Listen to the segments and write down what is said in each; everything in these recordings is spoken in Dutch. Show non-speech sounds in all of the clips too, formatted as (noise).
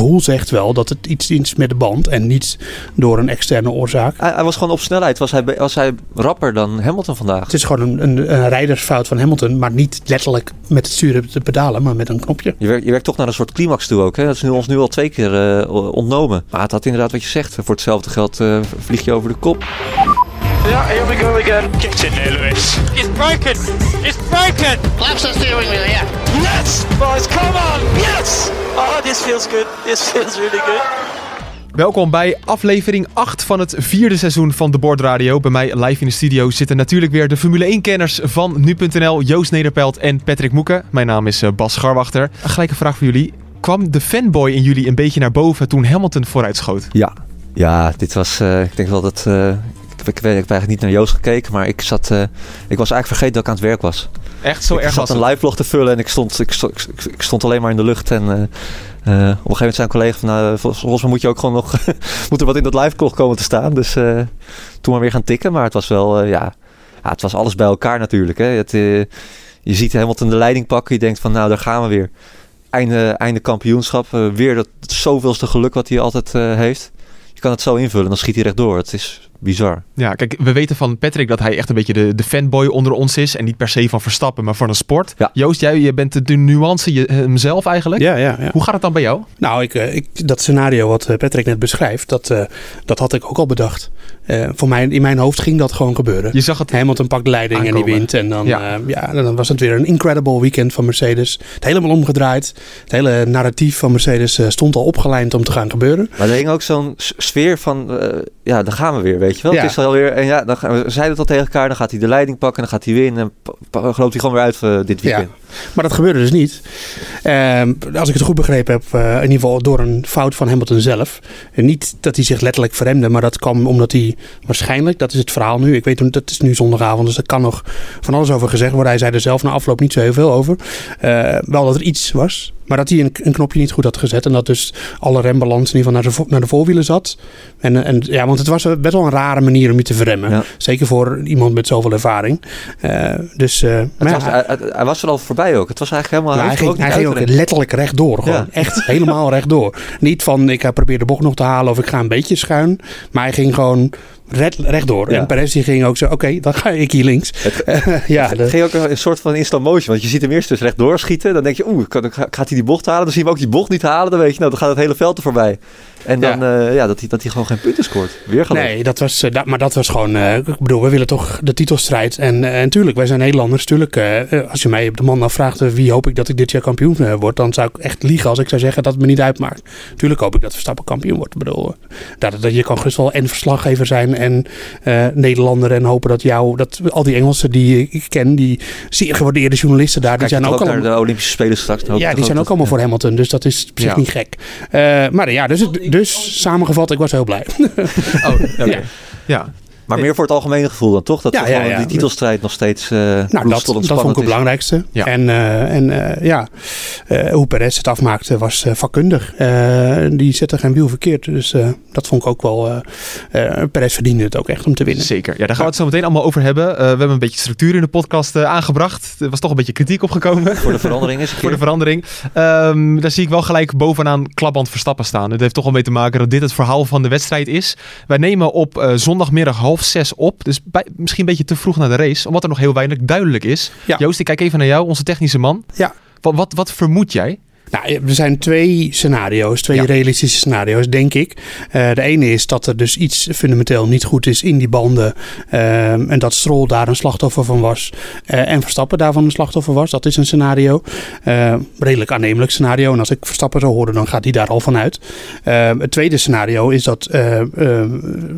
Gevoel zegt wel dat het iets is met de band en niet door een externe oorzaak. Hij, hij was gewoon op snelheid. Was hij, was hij rapper dan Hamilton vandaag? Het is gewoon een, een, een rijdersfout van Hamilton, maar niet letterlijk met het sturen te pedalen, maar met een knopje. Je werkt, je werkt toch naar een soort climax toe ook. Hè? Dat is nu, ons nu al twee keer uh, ontnomen. Maar het had inderdaad wat je zegt. Voor hetzelfde geld uh, vlieg je over de kop. Yeah, here we go again. Get in there, Lewis. It's broken. It's broken. Laps the steering wheel, yeah. Yes, boys, come on. Yes. Oh, this feels good. This feels really good. Welkom bij aflevering 8 van het vierde seizoen van de Board Radio. Bij mij live in de studio zitten natuurlijk weer de Formule 1-kenners van nu.nl, Joost Nederpelt en Patrick Moeken. Mijn naam is eh, Bas Scharwachter. Een gelijke vraag voor jullie. Kwam de fanboy in jullie een beetje naar boven toen Hamilton vooruit schoot? Ja, ja dit was, uh, ik denk wel dat... Uh, ik, ik, ik, heb eigenlijk niet naar Joost gekeken, maar ik, zat, uh, ik was eigenlijk vergeten dat ik aan het werk was. Echt zo ik erg zat een live vlog te vullen en ik stond, ik, stond, ik, ik stond alleen maar in de lucht. En uh, uh, op een gegeven moment zijn collega van, nou, volgens mij moet je ook gewoon nog, (laughs) moet er wat in dat live vlog komen te staan. Dus toen maar weer gaan tikken. Maar het was wel, ja, ja, het was alles bij elkaar natuurlijk. Hè. Het, je ziet Hamilton de leiding pakken. Je denkt van, nou, daar gaan we weer. Einde, einde kampioenschap. weer dat zoveelste geluk wat hij altijd heeft. Je kan het zo invullen, dan schiet hij rechtdoor. Het is bizar. Ja, kijk, we weten van Patrick dat hij echt een beetje de, de fanboy onder ons is. En niet per se van Verstappen, maar van een sport. Ja. Joost, jij je bent de nuance je, hemzelf eigenlijk. Ja, ja, ja. Hoe gaat het dan bij jou? Nou, ik, ik, dat scenario wat Patrick net beschrijft, dat, uh, dat had ik ook al bedacht. Uh, voor mij, in mijn hoofd ging dat gewoon gebeuren. Je zag het Hamilton pakt de leiding aankomen. en die wint. En dan, Ja. uh, ja, dan was het weer een incredible weekend van Mercedes. Het helemaal omgedraaid. Het hele narratief van Mercedes uh, stond al opgelijnd om te gaan gebeuren. Maar er hing ook zo'n sfeer van, uh, ja, dan gaan we weer, weet je wel. Ja. Het is alweer, en ja, dan gaan we, zeiden het al tegen elkaar, dan gaat hij de leiding pakken, dan gaat hij winnen. En gelooft hij gewoon weer uit uh, dit weekend. Ja. Maar dat gebeurde dus niet. Um, als ik het goed begrepen heb, uh, in ieder geval door een fout van Hamilton zelf. En niet dat hij zich letterlijk verremde, maar dat kwam omdat hij waarschijnlijk, dat is het verhaal nu. Ik weet, dat is nu zondagavond, dus er kan nog van alles over gezegd worden. Hij zei er zelf na afloop niet zo heel veel over. Uh, wel dat er iets was, maar dat hij een, een, knopje niet goed had gezet. En dat dus alle rembalans in ieder geval naar de, naar de voorwielen zat. En, en, ja, want het was best wel een rare manier om je te verremmen. Ja. Zeker voor iemand met zoveel ervaring. Uh, dus, uh, maar was, ja, hij, hij, was er al voorbij ook. Het was eigenlijk helemaal... hij ging, hij ging ook letterlijk rechtdoor. Gewoon. Ja. Echt (laughs) helemaal rechtdoor. Niet van ik probeer de bocht nog te halen of ik ga een beetje schuin. Maar hij ging gewoon red, rechtdoor. Ja. En Perez die ging ook zo, oké, okay, dan ga ik hier links. Het, (laughs) ja, het ging ook een soort van instant motion. Want je ziet hem eerst dus rechtdoor schieten. Dan denk je, oeh, gaat hij die bocht halen? Dan zie je hem ook die bocht niet halen. Dan weet je, nou, dan gaat het hele veld er voorbij. En dan, ja, uh, ja dat, hij, dat hij gewoon geen punten scoort. Weer geloof. Nee, dat was, uh, dat, maar dat was gewoon, uh, ik bedoel, we willen toch de titelstrijd. En, en tuurlijk, wij zijn Nederlanders. Tuurlijk, als je mij op de man afvraagt wie hoop ik dat ik dit jaar kampioen word. Dan zou ik echt liegen als ik zou zeggen dat het me niet uitmaakt. Tuurlijk hoop ik dat Verstappen kampioen wordt. Ik bedoel, dat, dat je kan gerust wel en verslaggever zijn en Nederlander. En hopen dat jou, dat al die Engelsen die ik ken, die zeer gewaardeerde journalisten daar, die zijn ook, ook al... naar de Olympische Spelen straks. Ja, die zijn ook allemaal voor Hamilton. Dus dat is op zich Ja. niet gek. maar ja, dus, dus samengevat, ik was heel blij. Oh, oké. (laughs) Ja. ja. Maar meer voor het algemene gevoel dan toch? Dat Ja, ja, die titelstrijd nog steeds uh, Nou, dat, dat vond ik het belangrijkste. Ja. En, uh, en uh, ja, hoe Perez het afmaakte was vakkundig. die zette geen wiel verkeerd. Dus dat vond ik ook wel... Perez verdiende het ook echt om te winnen. Zeker. Ja, daar gaan we het zo meteen allemaal over hebben. we hebben een beetje structuur in de podcast aangebracht. Er was toch een beetje kritiek opgekomen. (laughs) Voor de verandering is (laughs) Voor de verandering. Um, daar zie ik wel gelijk bovenaan klapband Verstappen staan. Het heeft toch wel mee te maken dat dit het verhaal van de wedstrijd is. Wij nemen op zondagmiddag half zes op. Dus bij, misschien een beetje te vroeg naar de race. Omdat er nog heel weinig duidelijk is. Ja. Joost, ik kijk even naar jou, onze technische man. Ja. Wat, wat, wat vermoed jij? Nou, er zijn twee scenario's, twee Ja. realistische scenario's, denk ik. Uh, de ene is dat er dus iets fundamenteel niet goed is in die banden. Uh, en dat Stroll daar een slachtoffer van was. Uh, en Verstappen daarvan een slachtoffer was. Dat is een scenario. Redelijk aannemelijk scenario. En als ik Verstappen zou horen, dan gaat hij daar al van uit. Het tweede scenario is dat uh,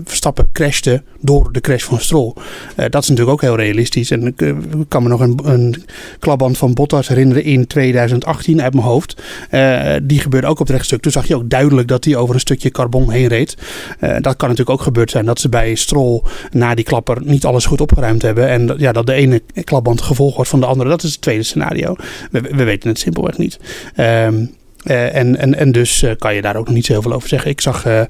Verstappen crashte door de crash van Stroll. Dat is natuurlijk ook heel realistisch. En ik kan me nog een, een klapband van Bottas herinneren in 2018 uit mijn hoofd. Eh, die gebeurde ook op het rechtstuk. Toen zag je ook duidelijk dat hij over een stukje carbon heen reed. Eh, dat kan natuurlijk ook gebeurd zijn dat ze bij Stroll na die klapper niet alles goed opgeruimd hebben. En ja, dat de ene klapband gevolg wordt van de andere. Dat is het tweede scenario. We, we weten het simpelweg niet. Ehm, eh, en, en, en dus eh, kan je daar ook nog niet zo heel veel over zeggen. Ik zag eh eh,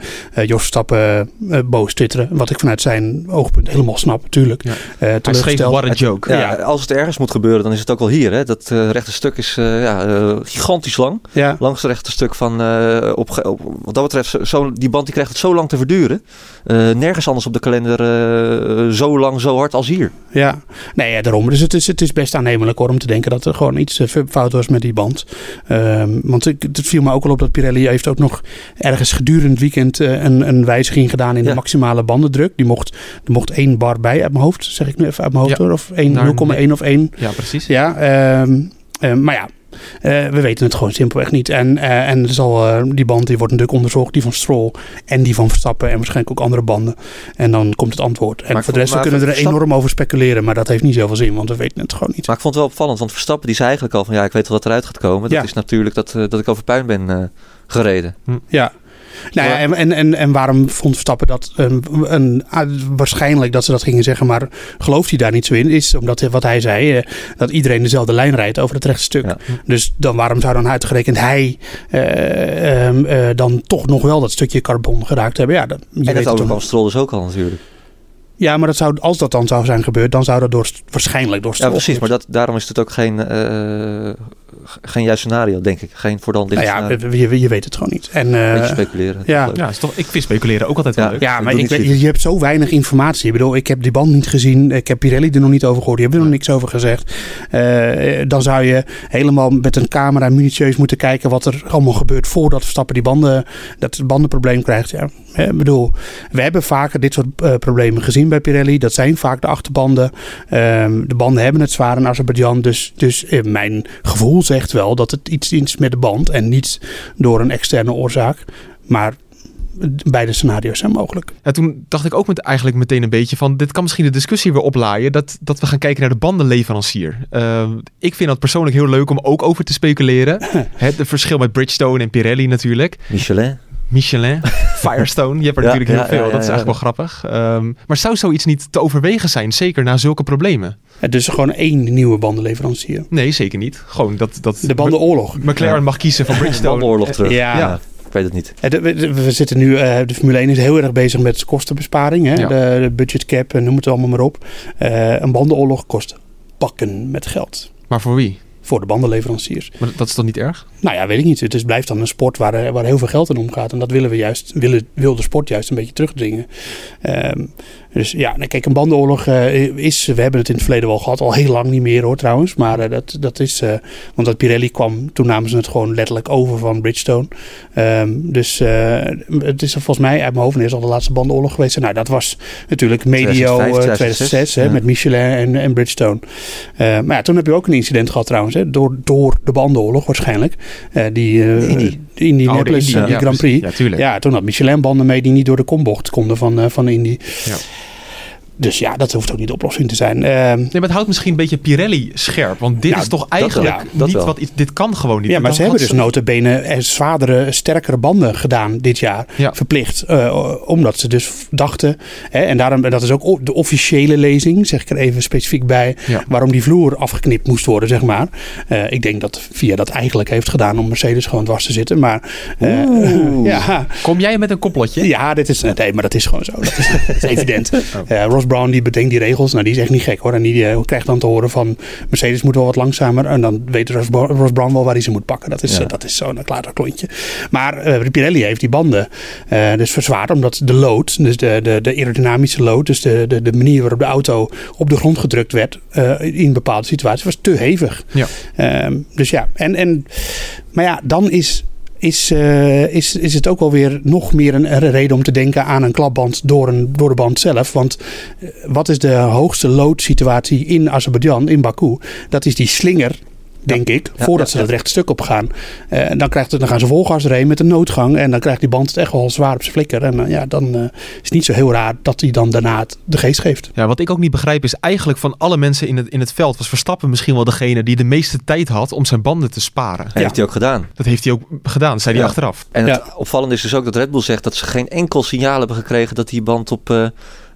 Jos Verstappen eh, boos twitteren. Wat ik vanuit zijn oogpunt helemaal snap, natuurlijk. Ja. Eh, Hij schreef what a joke. Ja, Ja. Als het ergens moet gebeuren, dan is het ook wel hier. Hè? Dat eh, rechte stuk is eh, ja, gigantisch lang. Ja, Langs het rechte stuk van, eh, op, op- wat dat betreft, zo- die band die krijgt het zo lang te verduren. Eh, nergens anders op de kalender eh, zo lang, zo hard als hier. ja. Nee, ja, daarom. Dus het is, het is best aannemelijk hoor, om te denken dat er gewoon iets fout was met die band. Ehm, want ik, het viel me ook wel op dat Pirelli heeft ook nog ergens gedurende het weekend eh, een, een wijziging gedaan in de maximale bandendruk. Die mocht, er mocht één bar bij uit mijn hoofd, zeg ik nu even uit mijn hoofd Ja. hoor. Of één- Naar 0,1 of 1. Ja, precies. Ja, ehm, eh, maar ja. Eh, we weten het gewoon simpelweg niet. En, eh, en er zal, eh, die band die wordt natuurlijk onderzocht. Die van Stroll en die van Verstappen. En waarschijnlijk ook andere banden. En dan komt het antwoord. En Maar voor de rest, we kunnen er Verstappen- enorm over speculeren. Maar dat heeft niet zoveel zin. Want we weten het gewoon niet. Maar ik vond het wel opvallend, want Verstappen die zei eigenlijk al van ja, ik weet wel dat eruit gaat komen. Dat Ja. is natuurlijk dat, eh, dat ik over puin ben eh, gereden. Ja. Nou ja, en, en, en, en waarom vond Verstappen dat een, een, waarschijnlijk dat ze dat gingen zeggen, maar gelooft hij daar niet zo in? Is omdat wat hij zei, eh, dat iedereen dezelfde lijn rijdt over het rechtstuk. Ja. Dus dan waarom zou dan uitgerekend hij eh, ehm, eh, dan toch nog wel dat stukje carbon geraakt hebben? Ja, dat, en overkwam toch. Stroll dus ook al natuurlijk. Ja, maar dat zou, als dat dan zou zijn gebeurd, dan zou dat door, waarschijnlijk door Ja, precies. Maar dat, daarom is het ook geen, eh, geen juist scenario, denk ik. Geen voor de hand nou ja, scenario. je, je weet het gewoon niet. En, eh, beetje speculeren. ja. Ja, is toch, ik vind speculeren ook altijd wel Ja. leuk. Ja, maar ik weet, je hebt zo weinig informatie. Ik bedoel, ik heb die band niet gezien. Ik heb Pirelli er nog niet over gehoord. Die hebben er nog niks over gezegd. Eh, dan zou je helemaal met een camera minutieus moeten kijken wat er allemaal gebeurt voordat Verstappen die banden, dat bandenprobleem krijgt. Ja, hè, ik bedoel, we hebben vaker dit soort eh, problemen gezien bij Pirelli. Dat zijn vaak de achterbanden. Ehm, de banden hebben het zwaar in Azerbeidzjan. Dus, dus eh, mijn gevoel zegt wel dat het iets is met de band en niet door een externe oorzaak. Maar beide scenario's zijn mogelijk. Ja, toen dacht ik ook met, eigenlijk meteen een beetje van... dit kan misschien de discussie weer oplaaien... dat, dat we gaan kijken naar de bandenleverancier. Eh, ik vind dat persoonlijk heel leuk om ook over te speculeren. (laughs) Het verschil met Bridgestone en Pirelli natuurlijk. Michelin. Michelin, (laughs) Firestone. Je hebt er Ja, natuurlijk heel ja, veel. ja, ja, dat is ja. eigenlijk wel grappig. Ehm, maar zou zoiets niet te overwegen zijn? Zeker na zulke problemen? Het is gewoon één nieuwe bandenleverancier. Nee, zeker niet. Gewoon dat... dat De bandenoorlog. McLaren Ja. mag kiezen van (laughs) Bridgestone. Bandenoorlog terug. Ja. Ja. Ik weet het niet. We, zitten nu, eh, de Formule 1 is heel erg bezig met kostenbesparing. Hè? Ja. De, de budget cap, en noem het allemaal maar op. Eh, een bandenoorlog kost pakken met geld. Maar voor wie? Voor de bandenleveranciers. Maar dat is toch niet erg? Nou ja, weet ik niet. Het is, blijft dan een sport waar, eh, waar heel veel geld in omgaat. En dat willen we juist, willen, wil de sport juist een beetje terugdringen. Ehm, dus ja, nou, kijk, een bandenoorlog eh, is, we hebben het in het verleden wel gehad, al heel lang niet meer hoor trouwens. Maar eh, dat, dat is, want dat Pirelli kwam, toen namen ze het gewoon letterlijk over van Bridgestone. Ehm, dus het is volgens mij uit mijn hoofd is al de laatste bandenoorlog geweest. Nou, dat was natuurlijk medio 2005, eh, 2006 hè, met Michelin en, en Bridgestone. Eh, maar ja, toen heb je ook een incident gehad trouwens, hè, door, door de bandenoorlog waarschijnlijk. Eh, die, eh, Indy. de Indianapolis Oh, de Indy, eh, die ja, Grand. Prix. Ja, toen had Michelin banden mee die niet door de kombocht konden van, eh, van Indy. Ja. Dus ja, dat hoeft ook niet de oplossing te zijn. Ehm, Nee, maar het houdt misschien een beetje Pirelli scherp. Want dit Nou, is toch eigenlijk Ja, niet wel. wat... Dit kan gewoon niet. ja, maar ze hebben dus nota bene eh, zwaardere, sterkere banden gedaan dit jaar. Ja. Verplicht. eh, omdat ze dus dachten, hè, en daarom, dat is ook de officiële lezing, zeg ik er even specifiek bij, Ja. waarom die vloer afgeknipt moest worden, zeg maar. Eh, ik denk dat Via dat eigenlijk heeft gedaan om Mercedes gewoon dwars te zitten. Maar eh, (laughs) ja, Kom jij met een koplotje? Ja, dit is, nee, maar dat is gewoon zo. Dat is, dat is evident. (laughs) Oh. Eh, Brown die bedenkt die regels. Nou, die is echt niet gek hoor. En die eh, krijgt dan te horen van Mercedes moet wel wat langzamer. En dan weet Ross, Ross Brown wel waar hij ze moet pakken. Dat is, Ja. eh, dat is zo'n klaar dat klontje. Maar eh, Pirelli heeft die banden eh, dus verzwaard. Omdat de load, dus de, de, de aerodynamische load. Dus de, de, de manier waarop de auto op de grond gedrukt werd. eh, in bepaalde situaties was te hevig. Ja. Ehm, dus ja, en, en, maar ja, dan is, is, eh, is, is het ook wel weer nog meer een, reden om te denken aan een klapband door, een, door de band zelf. Want eh, wat is de hoogste load situatie in Azerbeidzjan, in Baku? Dat is die slinger denk ik. Ja, voordat ja, ze ja. dat rechte stuk op gaan. Eh, en dan, krijgt het, dan gaan ze volgas erheen met een noodgang. En dan krijgt die band het echt wel zwaar op zijn flikker. En eh, ja, dan eh, is het niet zo heel raar dat hij dan daarna het de geest geeft. Ja, wat ik ook niet begrijp is eigenlijk van alle mensen in het, in het veld was Verstappen misschien wel degene die de meeste tijd had om zijn banden te sparen. Dat heeft hij ook gedaan. Dat heeft hij ook gedaan, zei hij achteraf. En het opvallende is dus ook dat Red Bull zegt dat ze geen enkel signaal hebben gekregen dat die band op eh,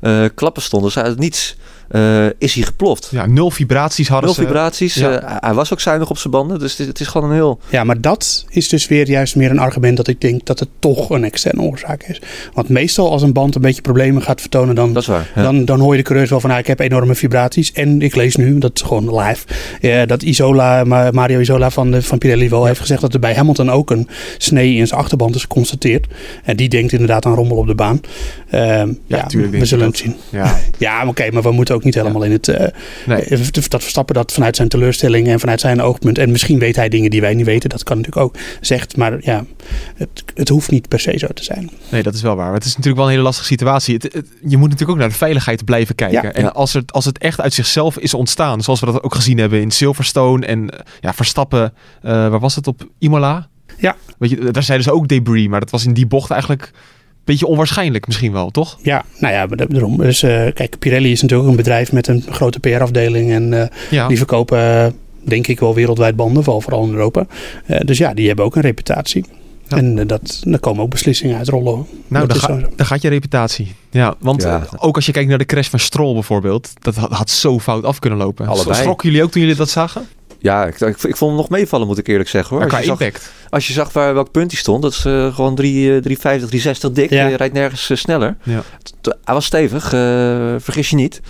eh, klappen stond. Dus uit niets eh, is hij geploft. Ja, nul vibraties hadden Nul ze. vibraties. ja. eh, hij was ook zuinig op zijn banden. Dus het, het is gewoon een heel... Ja, maar dat is dus weer juist meer een argument dat ik denk dat het toch een externe oorzaak is. Want meestal als een band een beetje problemen gaat vertonen, dan, Dat is waar. ja. dan, dan hoor je de coureurs wel van ah, ik heb enorme vibraties. En ik lees nu, dat is gewoon live, eh, dat Isola, Ma- Mario Isola van, de, van Pirelli wel heeft gezegd dat er bij Hamilton ook een snee in zijn achterband is geconstateerd. En die denkt inderdaad aan rommel op de baan. Ehm, ja, tuurlijk denk we zullen het zien. Ja, (laughs) Ja, oké, maar we moeten ook niet helemaal in het... eh, nee. eh, dat Verstappen dat vanuit zijn teleurstelling en vanuit zijn oogpunt... en misschien weet hij dingen die wij niet weten, dat kan natuurlijk ook, zegt. Maar ja, het, het hoeft niet per se zo te zijn. nee, dat is wel waar. Maar het is natuurlijk wel een hele lastige situatie. Het, het- je moet natuurlijk ook naar de veiligheid blijven kijken. Ja. en Ja. Als, het, als het echt uit zichzelf is ontstaan, zoals we dat ook gezien hebben in Silverstone en eh, ja, Verstappen, waar was het op Imola? Ja. Weet je, daar zeiden ze ook debris, maar dat was in die bocht eigenlijk beetje onwaarschijnlijk misschien wel, toch? Ja, nou ja, daarom. Dus eh, kijk, Pirelli is natuurlijk een bedrijf met een grote PR-afdeling. En eh, Ja. die verkopen, eh, denk ik, wel wereldwijd banden, vooral, vooral in Europa. Eh, dus ja, die hebben ook een reputatie. Ja. En dat, daar komen ook beslissingen uit rollen. Nou, Dat daar, is ga- daar gaat je reputatie. Ja, want Ja. ook als je kijkt naar de crash van Stroll bijvoorbeeld, dat had, had zo fout af kunnen lopen. Allebei. Schrokken jullie ook toen jullie dat zagen? Ja, ik, ik, ik vond hem nog meevallen, moet ik eerlijk zeggen. Hoor. Als, je zag, impact. als je zag waar, welk punt hij stond, dat is eh, gewoon 3, eh, 350, 360 dik. Ja. Je rijdt nergens eh, sneller. Ja. T- Hij was stevig, eh, vergis je niet.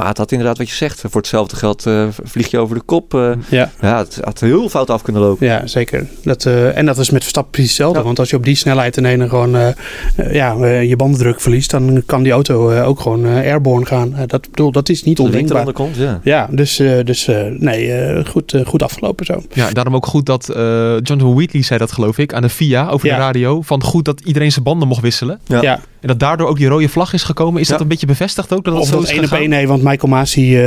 Maar het had inderdaad wat je zegt. Voor hetzelfde geld eh, vlieg je over de kop. eh. Ja. ja, het had heel fout af kunnen lopen. Ja, zeker. Dat, eh, en dat is met Verstappen precies hetzelfde. Ja. Want als je op die snelheid ineens gewoon eh, eh, ja, je bandendruk verliest, dan kan die auto eh, ook gewoon eh, airborne gaan. Dat, bedoel, dat is niet de ondenkbaar. eronder komt, ja. Ja, dus, eh, dus eh, nee, eh, goed, goed afgelopen zo. Ja, daarom ook goed dat eh Jonathan Wheatley zei dat geloof ik aan de FIA over Ja. de radio. Van goed dat iedereen zijn banden mocht wisselen. Ja. Ja. En dat daardoor ook die rode vlag is gekomen. Is dat Ja. een beetje bevestigd ook? Dat dat Of zo dat één op één, nee, want Michael Masi eh,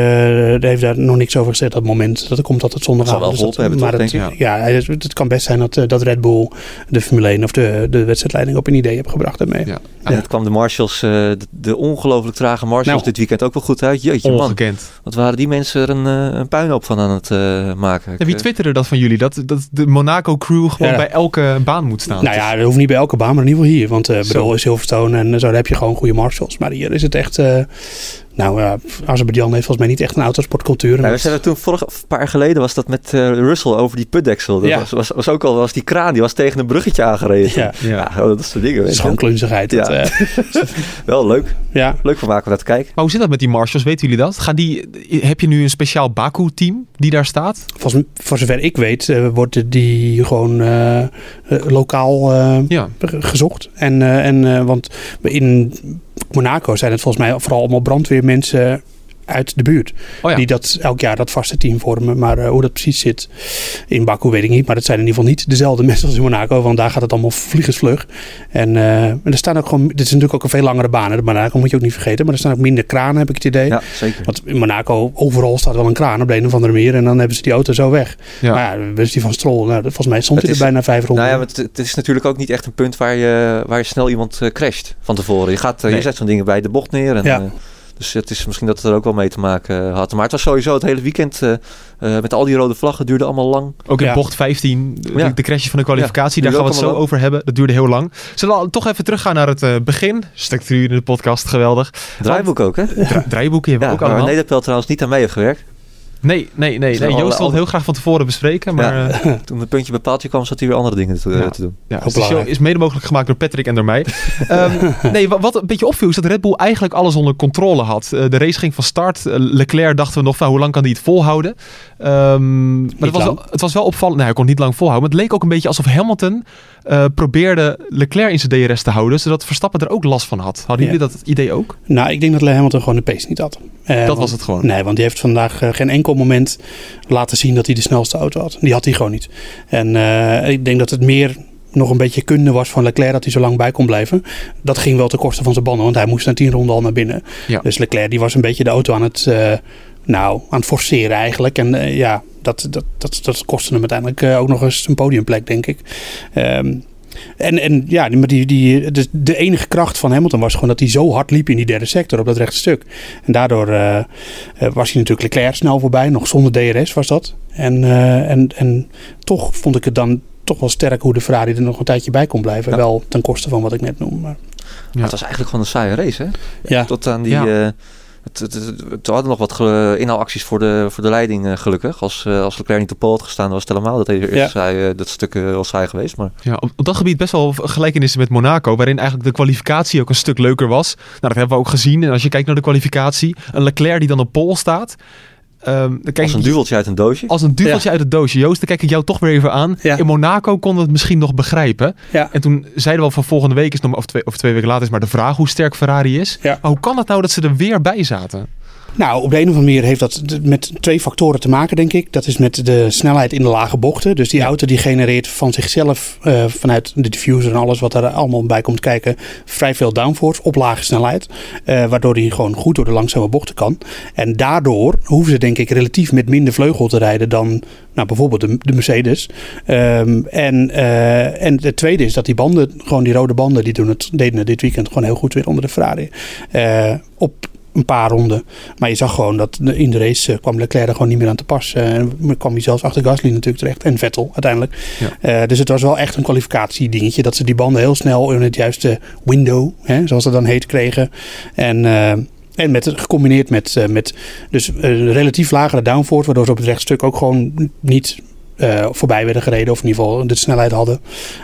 heeft daar nog niks over gezegd op dat moment. Dat komt altijd Dat zal zondagavond. wel dus hebben, maar toch, het, denk Ja, het, het kan best zijn dat, eh, dat Red Bull de Formule 1 of de, de wedstrijdleiding op een idee heeft gebracht daarmee. Ja. En het kwam de Marshalls, eh, de, de ongelooflijk trage Marshalls Nou. dit weekend ook wel goed uit. Jeetje man, Ongekend. wat waren die mensen er een, een puinhoop van aan het eh, maken. En wie twitterde dat van jullie? Dat, dat de Monaco crew gewoon Ja. bij elke baan moet staan. Nou ja, dat hoeft niet bij elke baan, maar in ieder geval hier. Want eh Zo. bedoel, Silverstone en zo, heb je gewoon goede marshals. Maar hier is het echt... nou ja, Azerbeidzjan heeft volgens mij niet echt een autosportcultuur. Nou, we zijn er toen vorig, een paar jaar geleden was dat met eh, Russell over die putdeksel. Dat Ja. was, was, was ook al was die kraan, die was tegen een bruggetje aangereden. Ja, Ja. Ja, dat soort dingen. het Weet gewoon klunzigheid. Dat, Ja. eh, (laughs) Wel leuk. ja. Leuk voor maken om naar te kijken. Maar hoe zit dat met die marshals? Weten jullie dat? Gaan die, heb je nu een speciaal Baku-team die daar staat? Volgens, voor zover ik weet, eh, wordt die gewoon lokaal eh, Ja. gezocht. En, eh, en, eh, want in Monaco zijn het volgens mij vooral allemaal brandweermensen uit de buurt. Oh ja. Die dat elk jaar dat vaste team vormen. Maar eh, hoe dat precies zit in Baku weet ik niet. Maar het zijn in ieder geval niet dezelfde (laughs) mensen als in Monaco. Want daar gaat het allemaal vliegensvlug. En, eh, en er staan ook gewoon... Dit is natuurlijk ook een veel langere baan. hè. Monaco moet je ook niet vergeten. Maar er staan ook minder kranen, heb ik het idee. Ja, zeker. Want in Monaco, overal staat wel een kraan op de een of andere manier. En dan hebben ze die auto zo weg. Ja. Maar ja, dus die van Stroll, nou, volgens mij stond Het hij er bijna vijf ronden. Nou ja, maar het, het is natuurlijk ook niet echt een punt waar je, waar je snel iemand eh, crasht van tevoren. Je, gaat, Nee. je zet zo'n dingen bij de bocht neer. En, Ja. Dus het is misschien dat het er ook wel mee te maken eh, had. Maar het was sowieso het hele weekend eh, eh, met al die rode vlaggen. duurde allemaal lang. Ook in Ja. bocht 15, de, Ja. de van de kwalificatie, Ja, daar gaan we het zo over hebben. Dat duurde heel lang. Zullen we toch even teruggaan naar het eh, begin? Structuur in de podcast, geweldig. Draaiboek ook, hè? Dra- draaiboeken hebben Ja, we ook waar allemaal. Nederpel trouwens niet aan mee heeft gewerkt. Nee, nee, nee. Nee. Joost wil het alle- heel graag van tevoren bespreken. Maar Ja. (laughs) ja. Toen het puntje bij paaltje kwam, zat hij weer andere dingen te, Ja. te doen. ja, dus de show is mede mogelijk gemaakt door Patrick en door mij. (laughs) Ehm, nee, wa- wat een beetje opviel is dat Red Bull eigenlijk alles onder controle had. Eh, de race ging van start. Eh, Leclerc dachten we nog van hoe lang kan hij het volhouden. Ehm, maar het was, wel, het was wel opvallend. Nee, hij kon het niet lang volhouden. Maar het leek ook een beetje alsof Hamilton eh, probeerde Leclerc in zijn DRS te houden. Zodat Verstappen er ook last van had. Hadden Ja. jullie dat idee ook? Nou, ik denk dat Hamilton gewoon de pace niet had. Eh, Dat want- was het gewoon. Nee, want die heeft vandaag eh, geen enkel moment laten zien dat hij de snelste auto had. Die had hij gewoon niet. En ik denk dat het meer nog een beetje kunde was van Leclerc dat hij zo lang bij kon blijven. Dat ging wel ten koste van zijn banden, want hij moest na tien ronden al naar binnen. Ja. Dus Leclerc die was een beetje de auto aan het, nou, aan het forceren eigenlijk. En eh, ja, dat, dat, dat, dat kostte hem uiteindelijk eh, ook nog eens een podiumplek, denk ik. Ehm, en, en ja, maar die, die, de, de enige kracht van Hamilton was gewoon dat hij zo hard liep in die derde sector op dat rechte stuk. En daardoor eh, was hij natuurlijk Leclerc snel voorbij, nog zonder DRS was dat. En, eh, en, en toch vond ik het dan toch wel sterk hoe de Ferrari er nog een tijdje bij kon blijven. Ja. Wel ten koste van wat ik net noem. Maar, Ja. Het was eigenlijk gewoon een saaie race, hè? ja. Tot aan die... Ja. eh, het, hadden nog wat inhaalacties voor de, voor de leiding, eh, gelukkig. Als, eh, als Leclerc niet op pole had gestaan, was het helemaal dat, Ja. saai, eh, dat stuk wel saai geweest. Maar Ja, op, op dat gebied best wel gelijkenissen met Monaco, waarin eigenlijk de kwalificatie ook een stuk leuker was. Nou, dat hebben we ook gezien. En als je kijkt naar de kwalificatie, een Leclerc die dan op pole staat. Ehm, dan kijk als een ik- duveltje uit een doosje. als een duveltje uit het doosje. Joost, dan kijk ik jou toch weer even aan. Ja. In Monaco konden we het misschien nog begrijpen. Ja. En toen zeiden we al van volgende week is nog of twee, of twee weken later is maar de vraag hoe sterk Ferrari is. Ja. Maar hoe kan het nou dat ze er weer bij zaten? Nou, op de een of andere manier heeft dat met twee factoren te maken, denk ik. Dat is met de snelheid in de lage bochten. Dus die auto die genereert van zichzelf, eh, vanuit de diffuser en alles wat er allemaal bij komt kijken, vrij veel downforce op lage snelheid. eh, waardoor hij gewoon goed door de langzame bochten kan. En daardoor hoeven ze denk ik relatief met minder vleugel te rijden dan nou, bijvoorbeeld de, de Mercedes. Ehm, en, eh, en het tweede is dat die banden, gewoon die rode banden, die doen het, deden het dit weekend gewoon heel goed weer onder de Ferrari. Op een paar ronden. Maar je zag gewoon dat in de race eh, kwam Leclerc er gewoon niet meer aan te pas. Eh, En kwam hij zelfs achter Gasly natuurlijk terecht. En Vettel uiteindelijk. Ja. Eh, dus het was wel echt een kwalificatiedingetje. Dat ze die banden heel snel in het juiste window, hè, zoals dat dan heet, kregen. En... eh, en met, gecombineerd met, met dus, relatief lagere downforce, waardoor ze op het rechtstuk ook gewoon niet eh, voorbij werden gereden. Of in ieder geval de snelheid hadden.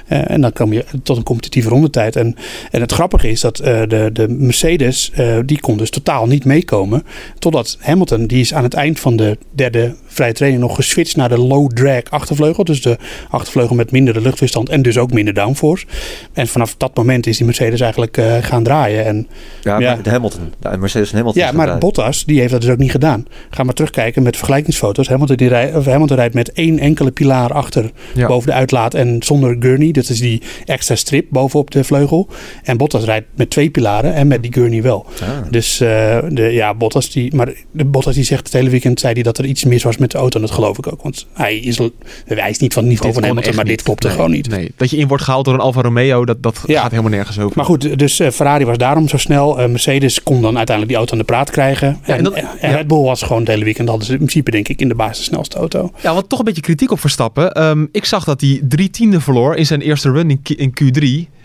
Eh, en dan kom je tot een competitieve rondetijd. En, en het grappige is dat eh, de, de Mercedes, die kon dus totaal niet meekomen. Totdat Hamilton, die is aan het eind van de derde vrije training nog geswitcht naar de low drag achtervleugel. Dus de achtervleugel met mindere luchtweerstand en dus ook minder downforce. En vanaf dat moment is die Mercedes eigenlijk eh, gaan draaien. En ja, ja. maar de Hamilton. De Mercedes en Hamilton. ja, maar. Bottas, die heeft dat dus ook niet gedaan. Ga maar terugkijken met vergelijkingsfoto's. Hamilton, die rij, of Hamilton rijdt met één enkele pilaar achter Ja. boven de uitlaat en zonder gurney. Dat is die extra strip bovenop de vleugel. En Bottas rijdt met twee pilaren en met die gurney wel. Ah. Dus eh, de, ja, Bottas die, maar de Bottas die zegt het hele weekend zei hij dat er iets mis was met de auto. En dat geloof ik ook. Want hij is, hij is niet van het niveau van kon Hamilton, echt maar dit niet. klopte Nee, gewoon niet. Nee. Dat je in wordt gehaald door een Alfa Romeo, dat, dat Ja. gaat helemaal nergens over. Maar goed, dus eh, Ferrari was daarom zo snel. Eh, Mercedes kon dan uiteindelijk die auto aan de praat krijgen. Ja, en dat- en ja. Red Bull was gewoon het hele weekend. Hadden ze in principe denk ik in de basis snelste auto. Ja, want toch een beetje kritiek op Verstappen. Ehm, ik zag dat hij drie tienden verloor in zijn eerste run in, Q- in Q3 v-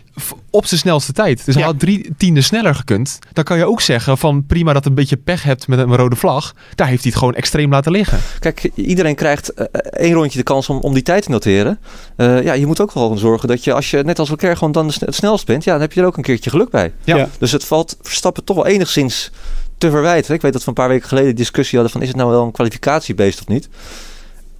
op zijn snelste tijd. Dus hij Ja. had drie tienden sneller gekund. Dan kan je ook zeggen van prima dat een beetje pech hebt met een rode vlag. Daar heeft hij het gewoon extreem laten liggen. Kijk, iedereen krijgt eh, één rondje de kans om, om die tijd te noteren. Eh, ja, je moet ook gewoon zorgen dat je, als je net als Leclerc gewoon dan het snelst bent, ja, dan heb je er ook een keertje geluk bij. Ja. Ja. Dus het valt Verstappen toch wel enigszins te verwijten. Ik weet dat we een paar weken geleden discussie hadden van is het nou wel een kwalificatiebeest of niet?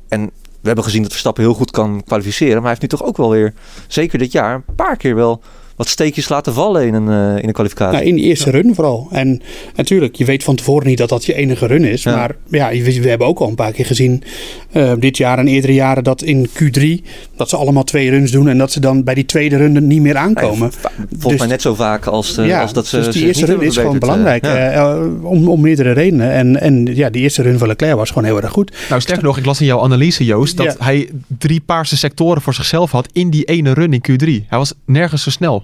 En we hebben gezien dat Verstappen heel goed kan kwalificeren, maar hij heeft nu toch ook wel weer, zeker dit jaar, een paar keer wel wat steekjes laten vallen in een, eh, in een kwalificatie. Nou, in de eerste run vooral. En natuurlijk, je weet van tevoren niet dat dat je enige run is. Ja. Maar ja, we, hebben ook al een paar keer gezien eh, dit jaar en eerdere jaren dat in Q3 dat ze allemaal twee runs doen en dat ze dan bij die tweede run niet meer aankomen. Va- volgens Dus- mij net zo vaak als, eh, ja, als dat ze dus die eerste run is gewoon belangrijk eh, ja. eh, eh, om, om meerdere redenen. En, en ja, die eerste run van Leclerc was gewoon heel erg goed. Nou, sterker nog, ik las in jouw analyse, Joost, dat Ja. hij drie paarse sectoren voor zichzelf had in die ene run in Q3. Hij was nergens zo snel.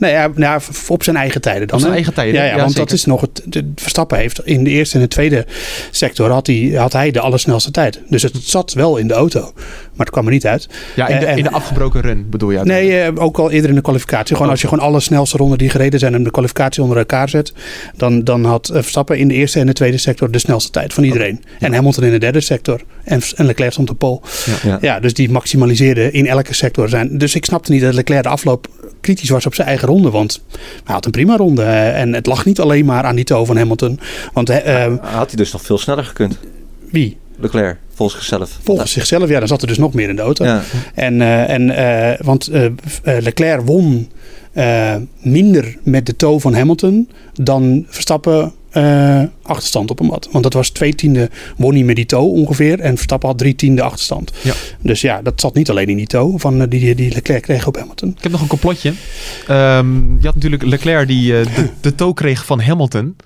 Nee, ja, nou, op zijn eigen tijden dan. Op zijn hè? eigen tijden, Ja, ja, ja, want zeker. dat is nog het. De, Verstappen heeft in de eerste en de tweede sector had hij, had hij de allersnelste tijd. Dus het zat wel in de auto, maar het kwam er niet uit. Ja, in de, Eh, en- in de afgebroken run bedoel je. Nee, eh, ook al eerder in de kwalificatie. Gewoon Oh. als je gewoon alle snelste ronden die gereden zijn en de kwalificatie onder elkaar zet, dan, dan had eh, Verstappen in de eerste en de tweede sector de snelste tijd van iedereen. En Hamilton in de derde sector en, en Leclerc stond op pol. Ja. Ja, dus die maximaliseerde in elke sector zijn. Dus ik snapte niet dat Leclerc de afloop kritisch was op zijn eigen ronde. Want hij had een prima ronde. En het lag niet alleen maar aan die toe van Hamilton. Want eh, eh, Had hij dus nog veel sneller gekund, wie? Leclerc, volgens zichzelf. Volgens zichzelf, ja, dan zat er dus nog meer in de auto. Ja. En, eh, en, eh, want eh, Leclerc won minder met de toe van Hamilton dan Verstappen eh, achterstand op hem had. Want dat was twee tiende won hij met die toe ongeveer. En Verstappen had drie tiende achterstand. Ja. Dus ja, dat zat niet alleen in die toe van, eh, die, die Leclerc kreeg op Hamilton. Ik heb nog een complotje. Ehm, je had natuurlijk Leclerc die eh, de, (laughs) de toe kreeg van Hamilton.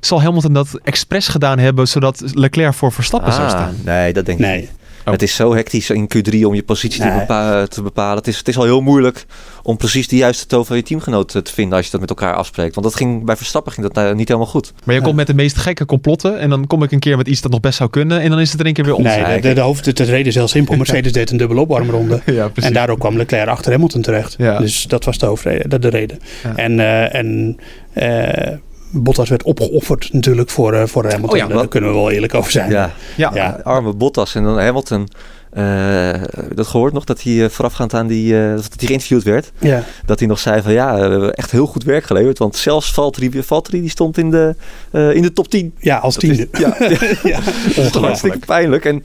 Zal Hamilton dat expres gedaan hebben zodat Leclerc voor Verstappen zou Ah, staan? nee, dat denk ik Nee. niet. Oh. Het is zo hectisch in Q3 om je positie te, Nee. bepa- te bepalen. Het is, het is al heel moeilijk om precies de juiste toon van je teamgenoot eh, te vinden als je dat met elkaar afspreekt. Want dat ging, bij Verstappen ging dat eh, niet helemaal goed. Maar je komt met de meest gekke complotten en dan kom ik een keer met iets dat nog best zou kunnen en dan is het er een keer weer onzin. Nee, de, de, de, hoofd, de, de reden is heel simpel. (laughs) Mercedes deed een dubbele opwarmronde. Ja, precies. En daardoor kwam Leclerc achter Hamilton terecht. Ja. Dus dat was de hoofdreden, de, de reden. Ja. En, eh, en eh, Bottas werd opgeofferd natuurlijk voor, eh, voor Hamilton. Oh ja, Daar kunnen we wel eerlijk over zijn. Ja, ja. Ja. arme Bottas en dan Hamilton. eh, dat gehoord nog dat hij eh, voorafgaand aan die, eh, dat hij geïnterviewd werd. Ja. Dat hij nog zei van ja, we hebben echt heel goed werk geleverd. Want zelfs Valtteri, Valtteri die stond in de, eh, in de top 10. Ja, als Dat is- tiende. ja, (laughs) ja, (laughs) Dat is hartstikke ongelooflijk. pijnlijk. En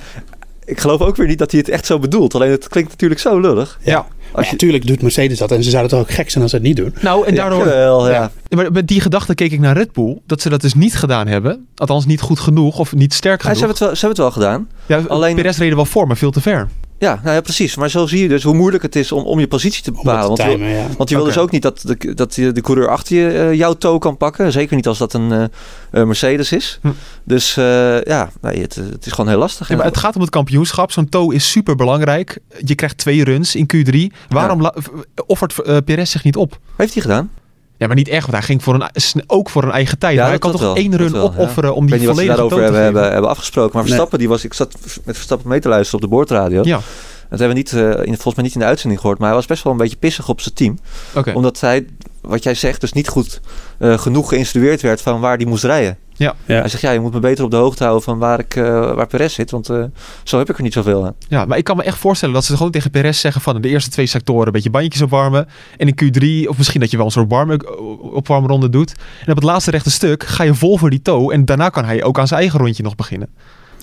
ik geloof ook weer niet dat hij het echt zo bedoelt. Alleen het klinkt natuurlijk zo lullig. Ja. Ja, natuurlijk doet Mercedes dat. En ze zouden toch ook gek zijn als ze het niet doen. Nou, en daardoor... Ja, wel, ja. Ja. Maar met die gedachte keek ik naar Red Bull, dat ze dat dus niet gedaan hebben. Althans niet goed genoeg of niet sterk Ja, ze, genoeg. hebben het wel, ze hebben het wel gedaan. Ja, alleen- Perez reden wel voor, maar veel te ver. Ja, nou ja, precies. Maar zo zie je dus hoe moeilijk het is om, om je positie te bepalen. Want je, ja. want je wil dus ook niet dat de, dat je de coureur achter je eh, jouw toe kan pakken. Zeker niet als dat een eh, Mercedes is. Hm. Dus eh, ja, nee, het, het is gewoon heel lastig. Ja, maar het gaat om het kampioenschap. Zo'n toe is super belangrijk. Je krijgt twee runs in Q3. Waarom offert Perez zich niet op? heeft hij gedaan? Ja, maar niet echt, want hij ging voor een, sn- ook voor een eigen tijd. Ja, maar hij kan toch wel, één run wel, opofferen om Ik die weet niet wat ze volledige daarover hebben, hebben, hebben afgesproken. Maar Nee. Verstappen, die was, ik zat met Verstappen mee te luisteren op de boordradio. Ja, Dat hebben we niet, eh, in, volgens mij niet in de uitzending gehoord. Maar hij was best wel een beetje pissig op zijn team. oké. Omdat hij, wat jij zegt, dus niet goed eh, genoeg geïnstrueerd werd van waar hij moest rijden. Ja. Hij zegt, ja, je moet me beter op de hoogte houden van waar, ik, eh, waar Perez zit. Want eh, zo heb ik er niet zoveel aan. Ja, maar ik kan me echt voorstellen dat ze gewoon tegen Perez zeggen van de eerste twee sectoren een beetje bandjes opwarmen. En in Q3, of misschien dat je wel een soort warme, opwarmronde doet. En op het laatste rechte stuk ga je vol voor die toe. En daarna kan hij ook aan zijn eigen rondje nog beginnen.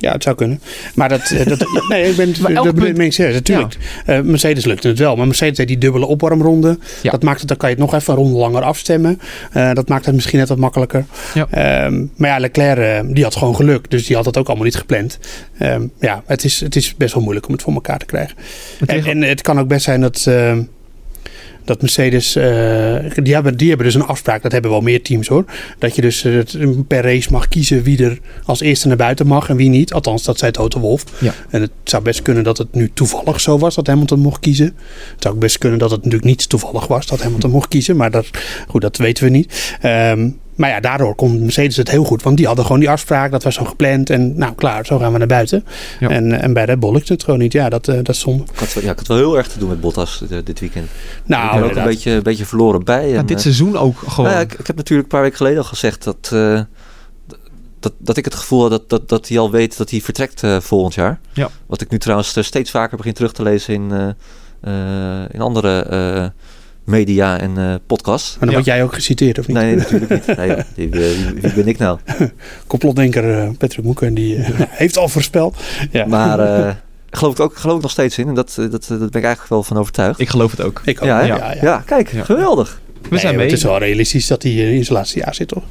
Ja, het zou kunnen. Maar dat, eh, dat (laughs) nee, ik ben, dat punt- ik serieus. Natuurlijk, Eh, Mercedes lukte het wel. Maar Mercedes deed die dubbele opwarmronde. Ja. Dat maakt het, dan kan je het nog even een ronde langer afstemmen. Eh, dat maakt het misschien net wat makkelijker. Ja. Ehm, maar ja, Leclerc, die had gewoon geluk. Dus die had het ook allemaal niet gepland. Ehm, ja, het is, het is best wel moeilijk om het voor elkaar te krijgen. En, en het kan ook best zijn dat... dat Mercedes, eh, die, hebben, die hebben dus een afspraak, dat hebben wel meer teams hoor. Dat je dus eh, per race mag kiezen wie er als eerste naar buiten mag en wie niet. Althans, dat zei Toto Wolf. Ja. En het zou best kunnen dat het nu toevallig zo was dat Hamilton mocht kiezen. Het zou ook best kunnen dat het natuurlijk niet toevallig was dat Hamilton mocht kiezen. Maar dat, goed, dat weten we niet. Ehm, maar ja, daardoor kon Mercedes het heel goed. Want die hadden gewoon die afspraak, dat was zo gepland. En nou klaar, zo gaan we naar buiten. Ja. En, en bij Red Bull lukte het gewoon niet. Ja, dat, eh, dat is zonde. Ik had, wel- ja, ik had wel heel erg te doen met Bottas eh, dit weekend. Nou, ik ben ook een beetje, een beetje verloren bij. En, dit eh, seizoen ook gewoon. nou ja, ik, ik heb natuurlijk een paar weken geleden al gezegd dat, eh, dat, dat ik het gevoel had dat, dat, dat hij al weet dat hij vertrekt eh, volgend jaar. Ja. Wat ik nu trouwens eh, steeds vaker begin terug te lezen in, eh, eh, in andere eh, media en eh podcasts. Maar dan Ja. word jij ook geciteerd, of niet? Nee, nee, natuurlijk niet. Nee, joh, (laughs) wie, wie, wie ben ik nou? (laughs) Complotdenker eh, Patrick Moeken, die eh, (laughs) heeft al voorspeld. Ja. Maar eh geloof ik ook geloof ik nog steeds in. En dat, eh, dat, eh, dat ben ik eigenlijk wel van overtuigd. Ik geloof het ook. ik ook. ja, ja, ja, ja. kijk, Ja. geweldig. We Nee, zijn mee. Het is wel realistisch dat hij eh, in zijn laatste jaar zit, toch?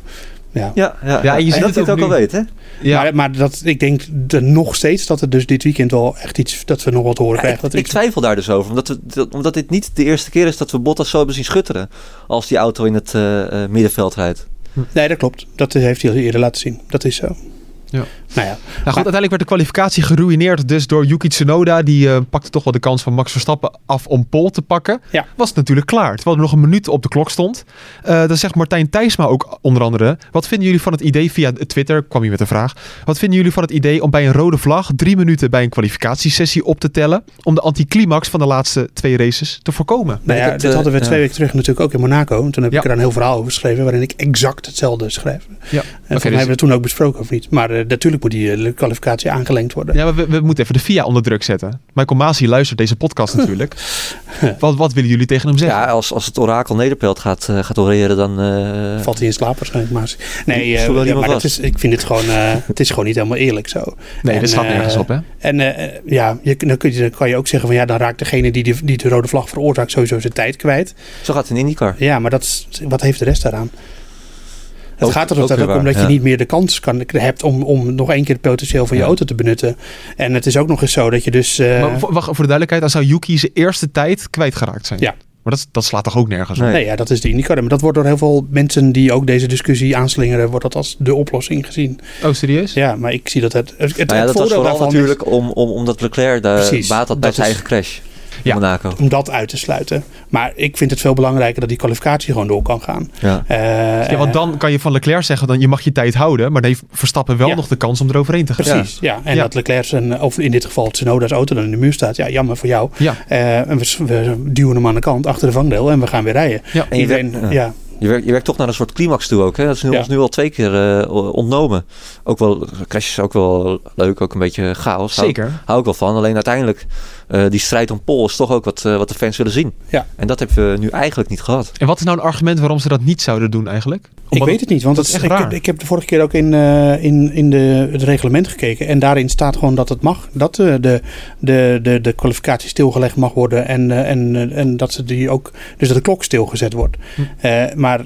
Ja. Ja, ja, Ja, en je ziet dat het hij het ook ook al weet, hè? Ja, Maar, maar dat, ik denk de, nog steeds dat het dus dit weekend wel echt iets, dat we nog wat horen Ja, krijgen. ik, dat ik iets- twijfel daar dus over. Omdat, we, dat- omdat dit niet de eerste keer is dat we Bottas zo hebben zien schutteren. Als die auto in het eh, eh, middenveld rijdt. nee, dat klopt. Dat heeft hij al eerder laten zien. Dat is zo. Ja. Nou ja, Nou goed, uiteindelijk werd de kwalificatie geruineerd dus door Yuki Tsunoda. Die eh, pakte toch wel de kans van Max Verstappen af om pole te pakken. Ja. Was het natuurlijk klaar, terwijl er nog een minuut op de klok stond. Eh dan zegt Martijn Thijsma ook onder andere... Wat vinden jullie van het idee, via Twitter kwam hij met een vraag... Wat vinden jullie van het idee om bij een rode vlag... drie minuten bij een kwalificatiesessie op te tellen... om de anticlimax van de laatste twee races te voorkomen? nou ja dit de- hadden we ja. twee weken terug natuurlijk ook in Monaco. En toen heb Ja. ik er een heel verhaal over geschreven waarin ik exact hetzelfde schrijf. En Ja, volgens dus- mij hebben we het toen ook besproken of niet. Maar eh, natuurlijk moet die eh, kwalificatie aangelengd worden. Ja, maar we, we moeten even de FIA onder druk zetten. Michael Masi luistert deze podcast (laughs) natuurlijk. wat, wat willen jullie tegen hem zeggen? Ja, als, als het orakel Nederpelt gaat, eh, gaat oreren, dan... eh, Valt hij in slaap waarschijnlijk. Maar, nee, eh, ja, maar dat is, ik vind het gewoon, eh, het is gewoon niet helemaal eerlijk zo. nee, en, dat slaat eh, nergens op, hè? En eh, ja, je, dan, kun je, dan kan je ook zeggen van ja, dan raakt degene die de, die de rode vlag veroorzaakt sowieso zijn tijd kwijt. Zo gaat het in IndyCar. Ja, maar dat, is- wat heeft de rest daaraan? Het Ook- gaat er ook ook, om dat ja. je niet meer de kans kan, hebt om, om nog één keer het potentieel van je Ja. auto te benutten. En het is ook nog eens zo dat je dus... eh, Maar voor, wacht, voor de duidelijkheid, dan zou Yuki zijn eerste tijd kwijtgeraakt zijn. Ja. Maar dat, dat slaat toch ook nergens op? Nee. Nee, ja, dat is de indicator. Maar dat wordt door heel veel mensen die ook deze discussie aanslingeren, wordt dat als de oplossing gezien. Oh, serieus? Ja, maar ik zie dat het. het, het Nou ja, dat was vooral natuurlijk om, om, omdat Leclerc de Precies, baat had bij dat zijn eigen crash Ja. in Monaco. Is om dat uit te sluiten. Maar ik vind het veel belangrijker dat die kwalificatie gewoon door kan gaan. Ja. Eh, Ja, want dan kan je van Leclerc zeggen, dan je mag je tijd houden. Maar dan heeft Verstappen wel Ja. nog de kans om eroverheen te gaan. Precies, ja. En Ja. dat Leclerc zijn, of in dit geval Tsunoda's auto dan in de muur staat. Ja, jammer voor jou. Ja. Eh, en we, we duwen hem aan de kant achter de vangdeel en we gaan weer rijden. Ja. En je Iedereen, werkt- ja. Je werkt, je werkt toch naar een soort climax toe ook. Hè? Dat is nu, Ja. ons nu al twee keer eh, ontnomen. Ook wel, crash is ook wel leuk, ook een beetje chaos. Hou- Zeker. Hou ik wel van. Alleen uiteindelijk, eh, die strijd om pol is toch ook wat, eh, wat de fans willen zien. Ja. En dat hebben we nu eigenlijk niet gehad. En wat is nou een argument waarom ze dat niet zouden doen eigenlijk? Ik weet het niet, want dat het, is echt ik, raar. ik heb de vorige keer ook in, eh, in, in de, het reglement gekeken. En daarin staat gewoon dat het mag. Dat eh, de, de, de, de kwalificatie stilgelegd mag worden. En, eh, en, en dat ze die ook. Dus dat de klok stilgezet wordt. Hm. Eh, maar.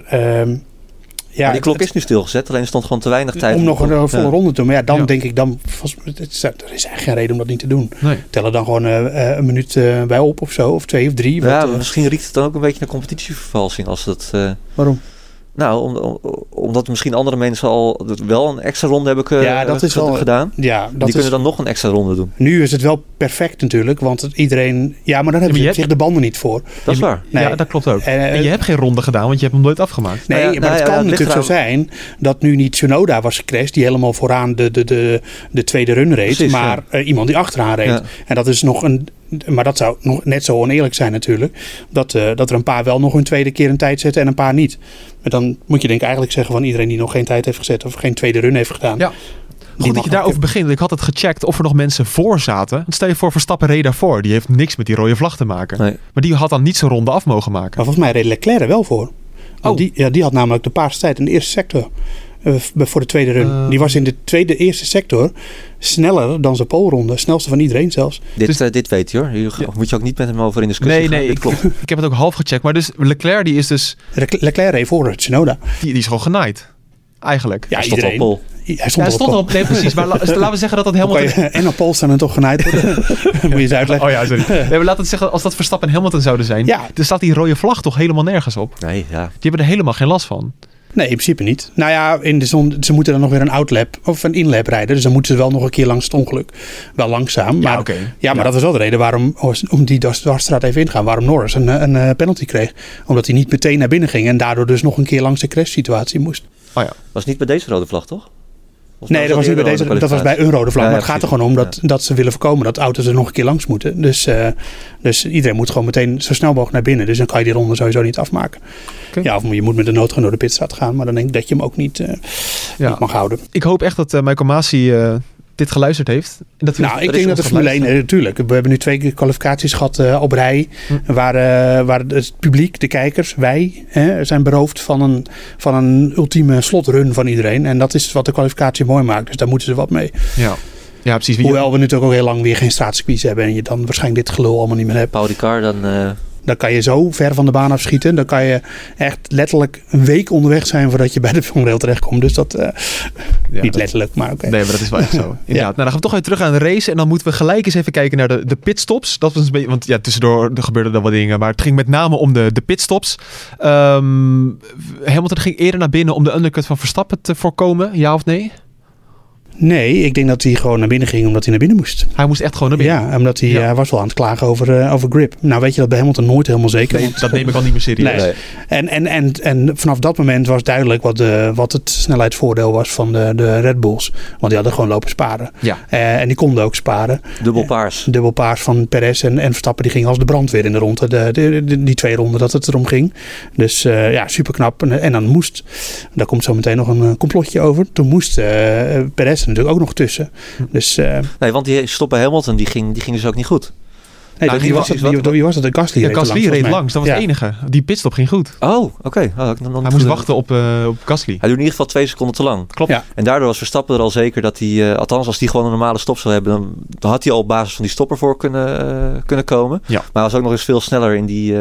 Ja, maar die klok het- is nu stilgezet. Alleen er stond gewoon te weinig tijd. om nog een eh, volle Ja. ronde te doen. Maar ja, dan Ja. denk ik dan. vast- het is- Er is eigenlijk geen reden om dat niet te doen. Nee. Tel er dan gewoon eh, eh, een minuut eh, bij op of zo. Of twee of drie. Ja, wat, misschien riekt het dan ook een beetje naar competitievervalsing. Als dat, eh, waarom? Nou, om, om- omdat misschien andere mensen al wel een extra ronde hebben ge- Ja, dat is wel- gedaan. Ja, dat die is, kunnen dan nog een extra ronde doen. Nu is het wel perfect natuurlijk. Want iedereen. Ja, maar dan hebben ze zich de banden niet voor. Dat is waar. Nee. Ja, dat klopt ook. Eh, en je hebt geen ronde gedaan, want je hebt hem nooit afgemaakt. Nee, Nou ja, maar nou het ja, kan natuurlijk zo zijn dat nu niet Tsunoda was gecrashed, die helemaal vooraan de, de, de, de tweede run reed, Precies, maar eh, iemand die achteraan reed. Ja. En dat is nog een. Maar dat zou nog net zo oneerlijk zijn natuurlijk. Dat, eh, dat er een paar wel nog hun tweede keer een tijd zetten en een paar niet. Maar dan moet je denk ik eigenlijk zeggen van iedereen die nog geen tijd heeft gezet of geen tweede run heeft gedaan. Ja. Goed dat je daarover begint. Ik had het gecheckt of er nog mensen voor zaten. Want stel je voor, Verstappen reed daarvoor. Die heeft niks met die rode vlag te maken. Nee. Maar die had dan niet zijn ronde af mogen maken. Maar volgens mij reed Leclerc er wel voor. Oh. die, ja, die had namelijk de paarse tijd in de eerste sector. Eh, voor de tweede run. Eh. die was in de tweede eerste sector sneller dan zijn polronde. Snelste van iedereen zelfs. Dit, Dus- eh, dit weet je hoor. Ja. moet je ook niet met hem over in discussie Nee, gaan. nee, klopt. (laughs) ik heb het ook half gecheckt. Maar dus Leclerc die is dus Lec- Leclerc reed voor Tsunoda. die, die is gewoon genaaid. Eigenlijk. Ja, Hij stond op pol. Hij Ja, stond, hij stond op op. Nee, precies. Maar la- (laughs) laten we zeggen dat dat helemaal. je- en op pol staan en toch genaaid worden. (laughs) Moet je eens uitleggen. Oh ja, sorry. Nee, maar laten we zeggen, als dat Verstappen en Hamilton zouden zijn, Ja. dan staat die rode vlag toch helemaal nergens op. Nee, ja. Die hebben er helemaal geen last van. Nee, in principe niet. Nou ja, in de zon, ze moeten dan nog weer een outlap of een inlap rijden. Dus dan moeten ze wel nog een keer langs het ongeluk. Wel langzaam. Maar, Ja, maar Ja. dat was wel de reden waarom, om die dwars- dwarsstraat even ingaan, waarom Norris een, een, eh, penalty kreeg. Omdat hij niet meteen naar binnen ging en daardoor dus nog een keer langs de crash situatie moest. Oh ja. Was niet bij deze rode vlag, toch? Nee, dat was, niet bij deze, de dat was bij een rode vlag. Ja, maar het gaat er gewoon om dat, dat ze willen voorkomen dat auto's er nog een keer langs moeten. Dus, eh, dus iedereen moet gewoon meteen zo snel mogelijk naar binnen. Dus dan kan je die ronde sowieso niet afmaken. Ja, of je moet met de nood gewoon door de pitstraat gaan. Maar dan denk ik dat je hem ook niet, eh, niet mag houden. Ik hoop echt dat eh Michael Masi dit geluisterd heeft. En dat Nou, ik denk dat de ons Formule gaat 1, luisteren. eh, natuurlijk. We hebben nu twee keer kwalificaties gehad eh, op rij. Hm. Waar, eh, waar het publiek, de kijkers, wij hè, zijn beroofd van een, van een ultieme slotrun van iedereen. En dat is wat de kwalificatie mooi maakt. Dus daar moeten ze wat mee. Ja. ja, precies. Hoewel we natuurlijk ook heel lang weer geen straatcircuits hebben. En je dan waarschijnlijk dit gelul allemaal niet meer hebt. Paul Ricard dan... eh, Dan kan je zo ver van de baan afschieten. Dan kan je echt letterlijk een week onderweg zijn voordat je bij de vangrail terechtkomt. Dus dat, eh, Ja, niet letterlijk, maar oké. Nee, maar dat is wel echt zo. (laughs) Inderdaad. Nou, dan gaan we toch weer terug aan de race. En dan moeten we gelijk eens even kijken naar de, de pitstops. Dat was een beetje, want ja, tussendoor gebeurden er wat dingen. Maar het ging met name om de, de pitstops. Ehm Hamilton ging eerder naar binnen om de undercut van Verstappen te voorkomen. Ja of nee? Nee, ik denk dat hij gewoon naar binnen ging omdat hij naar binnen moest. Hij moest echt gewoon naar binnen. Ja, omdat hij Ja. eh, was wel aan het klagen over, eh, over grip. Nou weet je dat bij Hamilton nooit helemaal zeker. Nee, want- dat neem ik al niet meer serieus. Nee. En, en, en, en vanaf dat moment was duidelijk wat, de, wat het snelheidsvoordeel was van de, de Red Bulls. Want die hadden gewoon lopen sparen. Ja. Eh, en die konden ook sparen. dubbel paars. Dubbel paars van Perez en, en Verstappen die gingen als de brandweer in de ronde. De, de, de- die twee ronden dat het erom ging. Dus eh, ja, super knap. En, en dan moest, daar komt zo meteen nog een eh, complotje over. Toen moest eh Perez er natuurlijk ook nog tussen. Dus eh, Nee, want die stop bij Hamilton, die ging, die ging dus ook niet goed. Nee, Nou, wie, die was was- dat, wie, was dat? De Gasly Ja, reed Gasly langs, reed langs. Dat was Ja. het enige. Die pitstop ging goed. Oh, oké. Oh, Hij moest wachten op, eh, op Gasly. Hij doet in ieder geval twee seconden te lang. Klopt. Ja. En daardoor was Verstappen er al zeker dat hij, eh, althans als hij gewoon een normale stop zou hebben, dan, dan had hij al op basis van die stopper voor kunnen, eh, kunnen komen. Ja. Maar hij was ook nog eens veel sneller in die,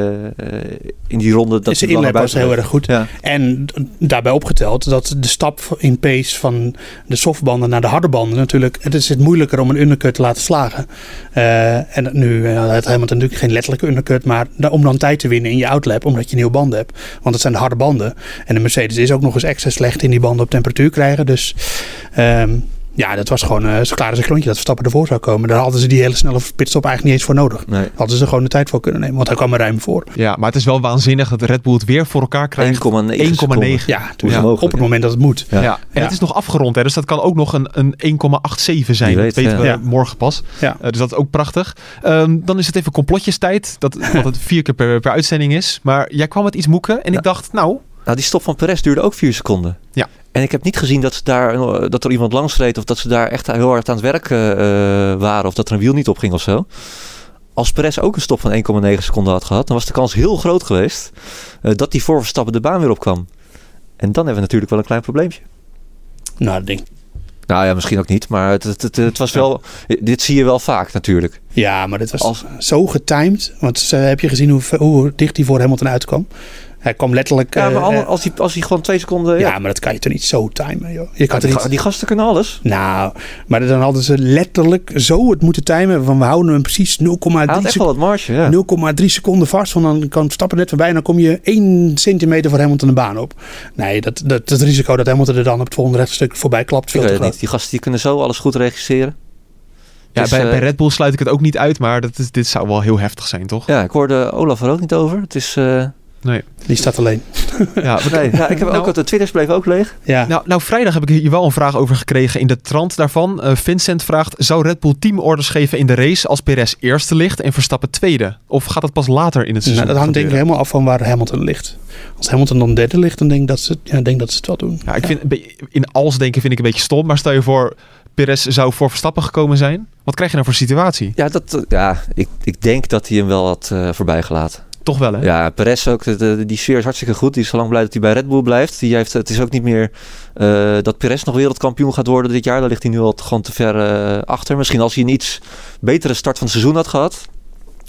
in die ronde. Dat langer inlap was heel erg goed. Ja. En daarbij opgeteld dat de stap in pace van de softbanden naar de harde banden natuurlijk. Het is het moeilijker om een undercut te laten slagen. En nu eh, had Hamilton natuurlijk geen letterlijke undercut, maar om dan tijd te winnen in je outlap, omdat je nieuwe banden hebt. Want het zijn de harde banden. En de Mercedes is ook nog eens extra slecht in die banden op temperatuur krijgen. Dus ehm, ja, dat was gewoon eh, zo klaar als een klontje dat Verstappen ervoor zou komen. Daar hadden ze die hele snelle pitstop eigenlijk niet eens voor nodig. Nee. Hadden ze gewoon de tijd voor kunnen nemen, want hij kwam er ruim voor. Ja, maar het is wel waanzinnig dat Red Bull het weer voor elkaar 1,9 krijgt. 1,9. seconden. Ja, toen, op het ja? moment dat het moet. Ja. Ja. En Ja. het is nog afgerond, hè, dus dat kan ook nog een, een 1,87 zijn. Weet, dat weten we ja. morgen pas. Ja. Eh, dus dat is ook prachtig. Ehm, dan is het even complotjestijd, dat, dat het vier keer per, per uitzending is. Maar jij kwam met iets moeken en Ja. ik dacht, nou, Nou, die stop van Perez duurde ook vier seconden. Ja. En ik heb niet gezien dat, ze daar, eh, dat er iemand langs reed of dat ze daar echt heel hard aan het werk eh, waren of dat er een wiel niet op ging of zo. Als Perez ook een stop van 1,9 seconden had gehad, dan was de kans heel groot geweest eh, dat die voor Verstappen de baan weer opkwam. En dan hebben we natuurlijk wel een klein probleempje. Nou, dat denk ik. Nou ja, misschien ook niet, maar het, het, het, het was wel. Dit zie je wel vaak natuurlijk. Ja, maar dit was Als- zo getimed. Want heb je gezien hoe, hoe dicht hij voor Hamilton uitkwam? Hij kwam letterlijk... Ja, maar eh, eh, als hij als hij gewoon twee seconden. ja, Ja, maar dat kan je toch niet zo timen, joh. Je kan die, toch niet... die gasten kunnen alles. Nou, maar dan hadden ze letterlijk zo het moeten timen. Van we houden hem precies 0,3 Hij had echt sec- wel het marge. Ja. 0,3 seconden vast. Want dan kan stappen net voorbij en dan kom je 1 centimeter voor Hamilton de baan op. Nee, dat, dat, het risico dat Hamilton er dan op het volgende rechtstuk voorbij klapt, Ik veel weet te niet. Die gasten die kunnen zo alles goed regisseren. ja, Dus, bij, eh, bij Red Bull sluit ik het ook niet uit, maar dat is, dit zou wel heel heftig zijn, toch? Ja, ik hoorde Olaf er ook niet over. Het is. eh, Nee. Die staat alleen. Ja, (laughs) nee, ja, ik heb Nou- ook de Twitters bleef ook leeg. Ja. Nou, nou, vrijdag heb ik hier wel een vraag over gekregen in de trant daarvan. Eh, Vincent vraagt, zou Red Bull teamorders geven in de race als Perez eerste ligt en Verstappen tweede? Of gaat dat pas later in het seizoen Nou, dat hangt denk ik helemaal af van waar Hamilton ligt. Als Hamilton dan derde ligt, dan denk ik dat ze, ja, denk dat ze het wel doen. Ja, ik vind, in als denken vind ik een beetje stom, maar stel je voor, Perez zou voor Verstappen gekomen zijn. Wat krijg je nou voor situatie? Ja, dat, eh, ja ik, ik denk dat hij hem wel had eh voorbij gelaten. Toch wel, hè? Ja, Perez ook. De, de- die sfeer is hartstikke goed. Die is zo lang blij dat hij bij Red Bull blijft. Die heeft, het is ook niet meer eh, dat Perez nog wereldkampioen gaat worden dit jaar. Daar ligt hij nu al gewoon te ver eh, achter. Misschien als hij een iets betere start van het seizoen had gehad.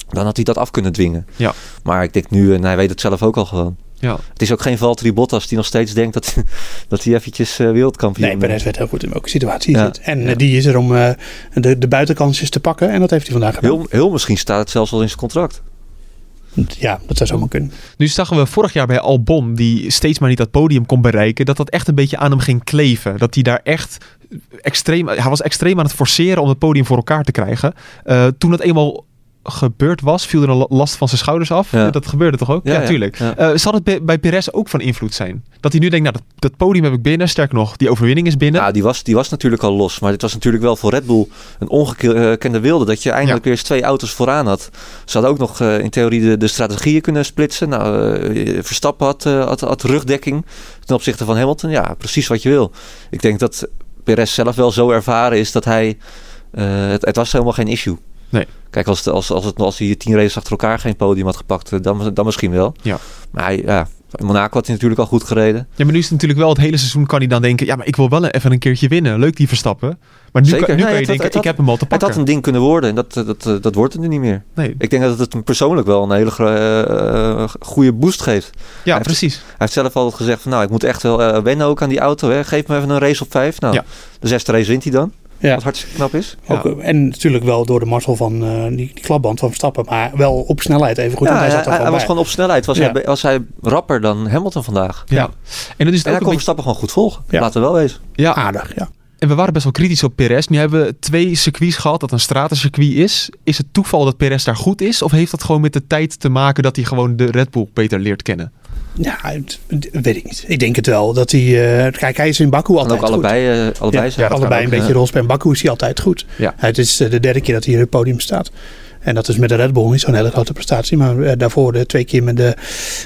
Dan had hij dat af kunnen dwingen. Ja. Maar ik denk nu, en hij weet het zelf ook al gewoon. Ja. Het is ook geen Valtteri Bottas die nog steeds denkt dat, (laughs) dat hij eventjes eh, wereldkampioen Nee, Perez weet heel goed in welke situatie Ja. zit. En eh, Ja. die is er om eh, de, de buitenkansjes te pakken. En dat heeft hij vandaag gedaan. Heel, heel misschien staat het zelfs al in zijn contract. Ja, dat zou zomaar kunnen. Nu zagen we vorig jaar bij Albon, die steeds maar niet dat podium kon bereiken, dat dat echt een beetje aan hem ging kleven. Dat hij daar echt extreem, hij was extreem aan het forceren om het podium voor elkaar te krijgen. Eh, toen het eenmaal gebeurd was, viel er een last van zijn schouders af. Ja. Dat gebeurde toch ook? Ja, tuurlijk. Ja. Eh, zal het bij, Perez ook van invloed zijn? Dat hij nu denkt, nou, dat, dat podium heb ik binnen. Sterker nog, die overwinning is binnen. Ja, die was, die was natuurlijk al los. Maar dit was natuurlijk wel voor Red Bull een ongekende wilde. Dat je eindelijk weer eens twee auto's vooraan had. Ze hadden ook nog eh, in theorie de, de strategieën kunnen splitsen. Nou, eh, Verstappen had, had, had rugdekking ten opzichte van Hamilton. Ja, precies wat je wil. Ik denk dat Perez zelf wel zo ervaren is dat hij... het, het was helemaal geen issue. Nee. Kijk, als, het, als, als, het, als hij tien races achter elkaar geen podium had gepakt, eh, dan, dan misschien wel. Ja. Maar hij, ja, in Monaco had hij natuurlijk al goed gereden. Ja, maar nu is het natuurlijk wel het hele seizoen kan hij dan denken, ja, maar ik wil wel even een keertje winnen. Leuk die Verstappen. Maar nu, Zeker. kan, nu Nee, kan je het had- denken, het had- ik heb hem al te Het pakken. had een ding kunnen worden en dat, eh, dat, eh, dat wordt het nu niet meer. Nee. Ik denk dat het hem persoonlijk wel een hele goede boost geeft. Ja, precies. Hij heeft zelf altijd gezegd van nou, ik moet echt wel wennen ook aan die auto. Hè. Geef me even een race op vijf. Nou, Ja. de zesde race wint hij dan. Ja. Wat hartstikke knap is. Ook, eh, En natuurlijk wel door de mazzel van eh, die, die klapband van Verstappen. Maar wel op snelheid even goed. ja, hij zat hij was gewoon op snelheid. Was, Ja. hij, was hij rapper dan Hamilton vandaag. Ja. En dan is het En hij ook kon een beetje... Verstappen gewoon goed volgen. Ja. Laten we wel wezen. Ja, aardig. Ja. en we waren best wel kritisch op Perez. Nu hebben we twee circuits gehad dat een stratencircuit is. Is het toeval dat Perez daar goed is? Of heeft dat gewoon met de tijd te maken dat hij gewoon de Red Bull beter leert kennen? Ja, het- weet ik niet. Ik denk het wel. Dat hij, eh, kijk, hij is in Baku En altijd ook allebei, eh, allebei Ja, allebei een ook, beetje ja. rolspel. In Baku is hij altijd goed. Ja. Het is eh, de derde keer dat hij op het podium staat. En dat is met de Red Bull niet zo'n hele grote prestatie. Maar eh, daarvoor de twee keer met de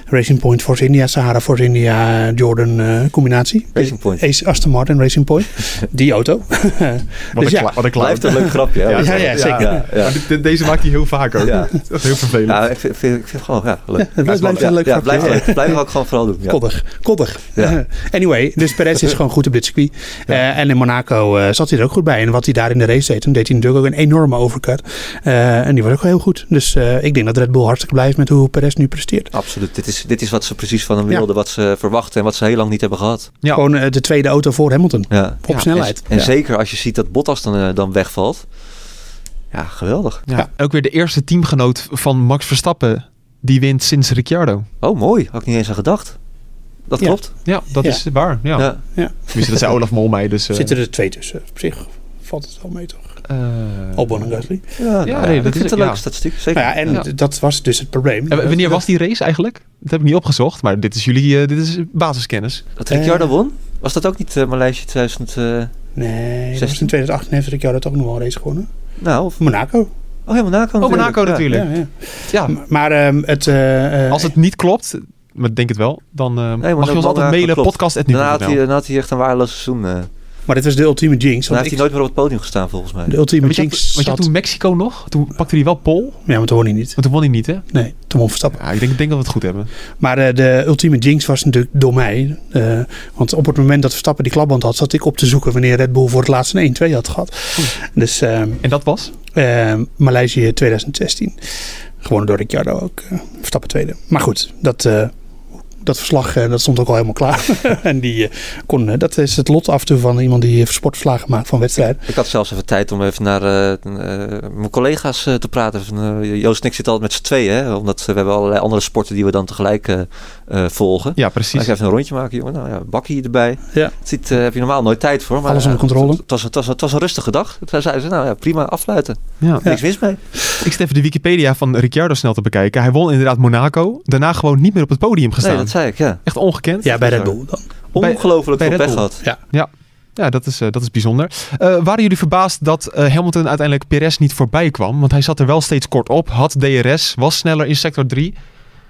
Racing Point Force India, Sahara Force India, eh, Jordan eh, combinatie. Racing Point. Ace Aston Martin Racing Point. (laughs) Die auto. (laughs) Wat, Dus een, ja. wat een Blijft een leuk grapje. hè? Ja, ja, zeker. Ja, ja. Maar deze maakt hij heel vaak ook. Ja. (laughs) Dat is heel vervelend. Ja, ik vind, vind, ik vind het gewoon ja, leuk. het blijft- blijft ja, een leuk ja, grapje. blijft leuk. Blijf ook gewoon vooral doen. Ja. Koddig, koddig. Ja. Eh, anyway, dus Perez is gewoon goed op dit circuit. Eh, en in Monaco eh, zat hij er ook goed bij. En wat hij daar in de race deed, toen deed hij natuurlijk ook een enorme overcut. Eh, en die was ook heel goed. Dus eh, ik denk dat Red Bull hartstikke blij is met hoe Perez nu presteert. Absoluut. Dit is, dit is wat ze precies van hem Ja. wilden, wat ze verwachten en wat ze heel lang niet hebben gehad. Ja. Gewoon eh, de tweede auto voor Hamilton. Ja. Op Ja, snelheid. En, en Ja. zeker als je ziet dat Bottas dan, eh, dan wegvalt. Ja, geweldig. Ja. Ook weer de eerste teamgenoot van Max Verstappen. Die wint sinds Ricciardo. Oh, mooi. Had ik niet eens aan gedacht. Dat klopt. Ja, dat Ja. is waar. Ja. Ja. Ja. Tenminste, dat zei Olaf Mol mij. Dus, eh, Zitten er twee tussen. Op zich valt het wel mee toch? Eh, Albon en Gasly. Ja, nou, Ja, nee, dat dat is een ja. leuke statistiek. Zeker. Nou ja, en dat was dus het probleem. en wanneer was die race eigenlijk? Dat heb ik niet opgezocht. Maar dit is jullie eh, dit is basiskennis. Dat Ricciardo Eh. won? Was dat ook niet uh, Maleisië 2000? eh, Nee, dat was 16? in 2018 heeft Ricciardo toch nog wel een race gewonnen. nou, of, Monaco. oh ja, Monaco Oh, Monaco Ja. natuurlijk. Ja, ja. Ja. Maar ehm, het... eh, eh, Als het niet klopt, maar denk het wel, dan eh, mag je ons Monaco altijd mailen. klopt. Podcast Daarna had, hij, daarna had hij echt een waardeloos seizoen. eh. Maar dit was de ultieme jinx. Want heeft hij nooit meer op het podium gestaan, volgens mij. de ultieme jinx want je had toen Mexico nog. Toen pakte hij wel pol. Ja, maar toen won hij niet. Maar toen won hij niet, hè? Nee, toen won Verstappen. Ja, ik denk, ik denk dat we het goed hebben. Maar eh, de ultieme jinx was natuurlijk door mij. Eh, want op het moment dat Verstappen die klapband had, zat ik op te zoeken wanneer Red Bull voor het laatst een 1-2 had gehad. Dus ehm En dat was? ehm, Maleisië 2016. Gewonnen door Ricciardo ook. eh, Verstappen tweede. Maar goed, dat, eh, dat verslag eh, dat stond ook al helemaal klaar. (laughs) en die eh, kon, eh, dat is het lot af en toe van iemand die heeft sportverslagen maakt van wedstrijden. Ik had zelfs even tijd om even naar eh, eh, mijn collega's te praten. Van, Joost en ik zitten altijd met z'n tweeën. Hè? Omdat we hebben allerlei andere sporten die we dan tegelijk eh, eh, volgen. Ja, Als precies. ik even een rondje maken, jongen. Nou ja, bakkie erbij. Ja. Het ziet, eh, heb je normaal nooit tijd voor. Maar, Alles onder controle. Het, het was, het, was, het was een rustige dag. Toen zeiden ze, nou ja, prima, afsluiten. Ja. Niks mis mee. Ik zit even de Wikipedia van Ricciardo snel te bekijken. Hij won inderdaad Monaco. Daarna gewoon niet meer op het podium gestaan. Nee, dat zei ik, ja. Echt ongekend. Ja, bij Red Bull dan. Ongelooflijk veel pech Bull. gehad. Ja, dat is, eh, dat is bijzonder. Eh, waren jullie verbaasd dat eh, Hamilton uiteindelijk Perez niet voorbij kwam? Want hij zat er wel steeds kort op. Had DRS, was sneller in sector 3.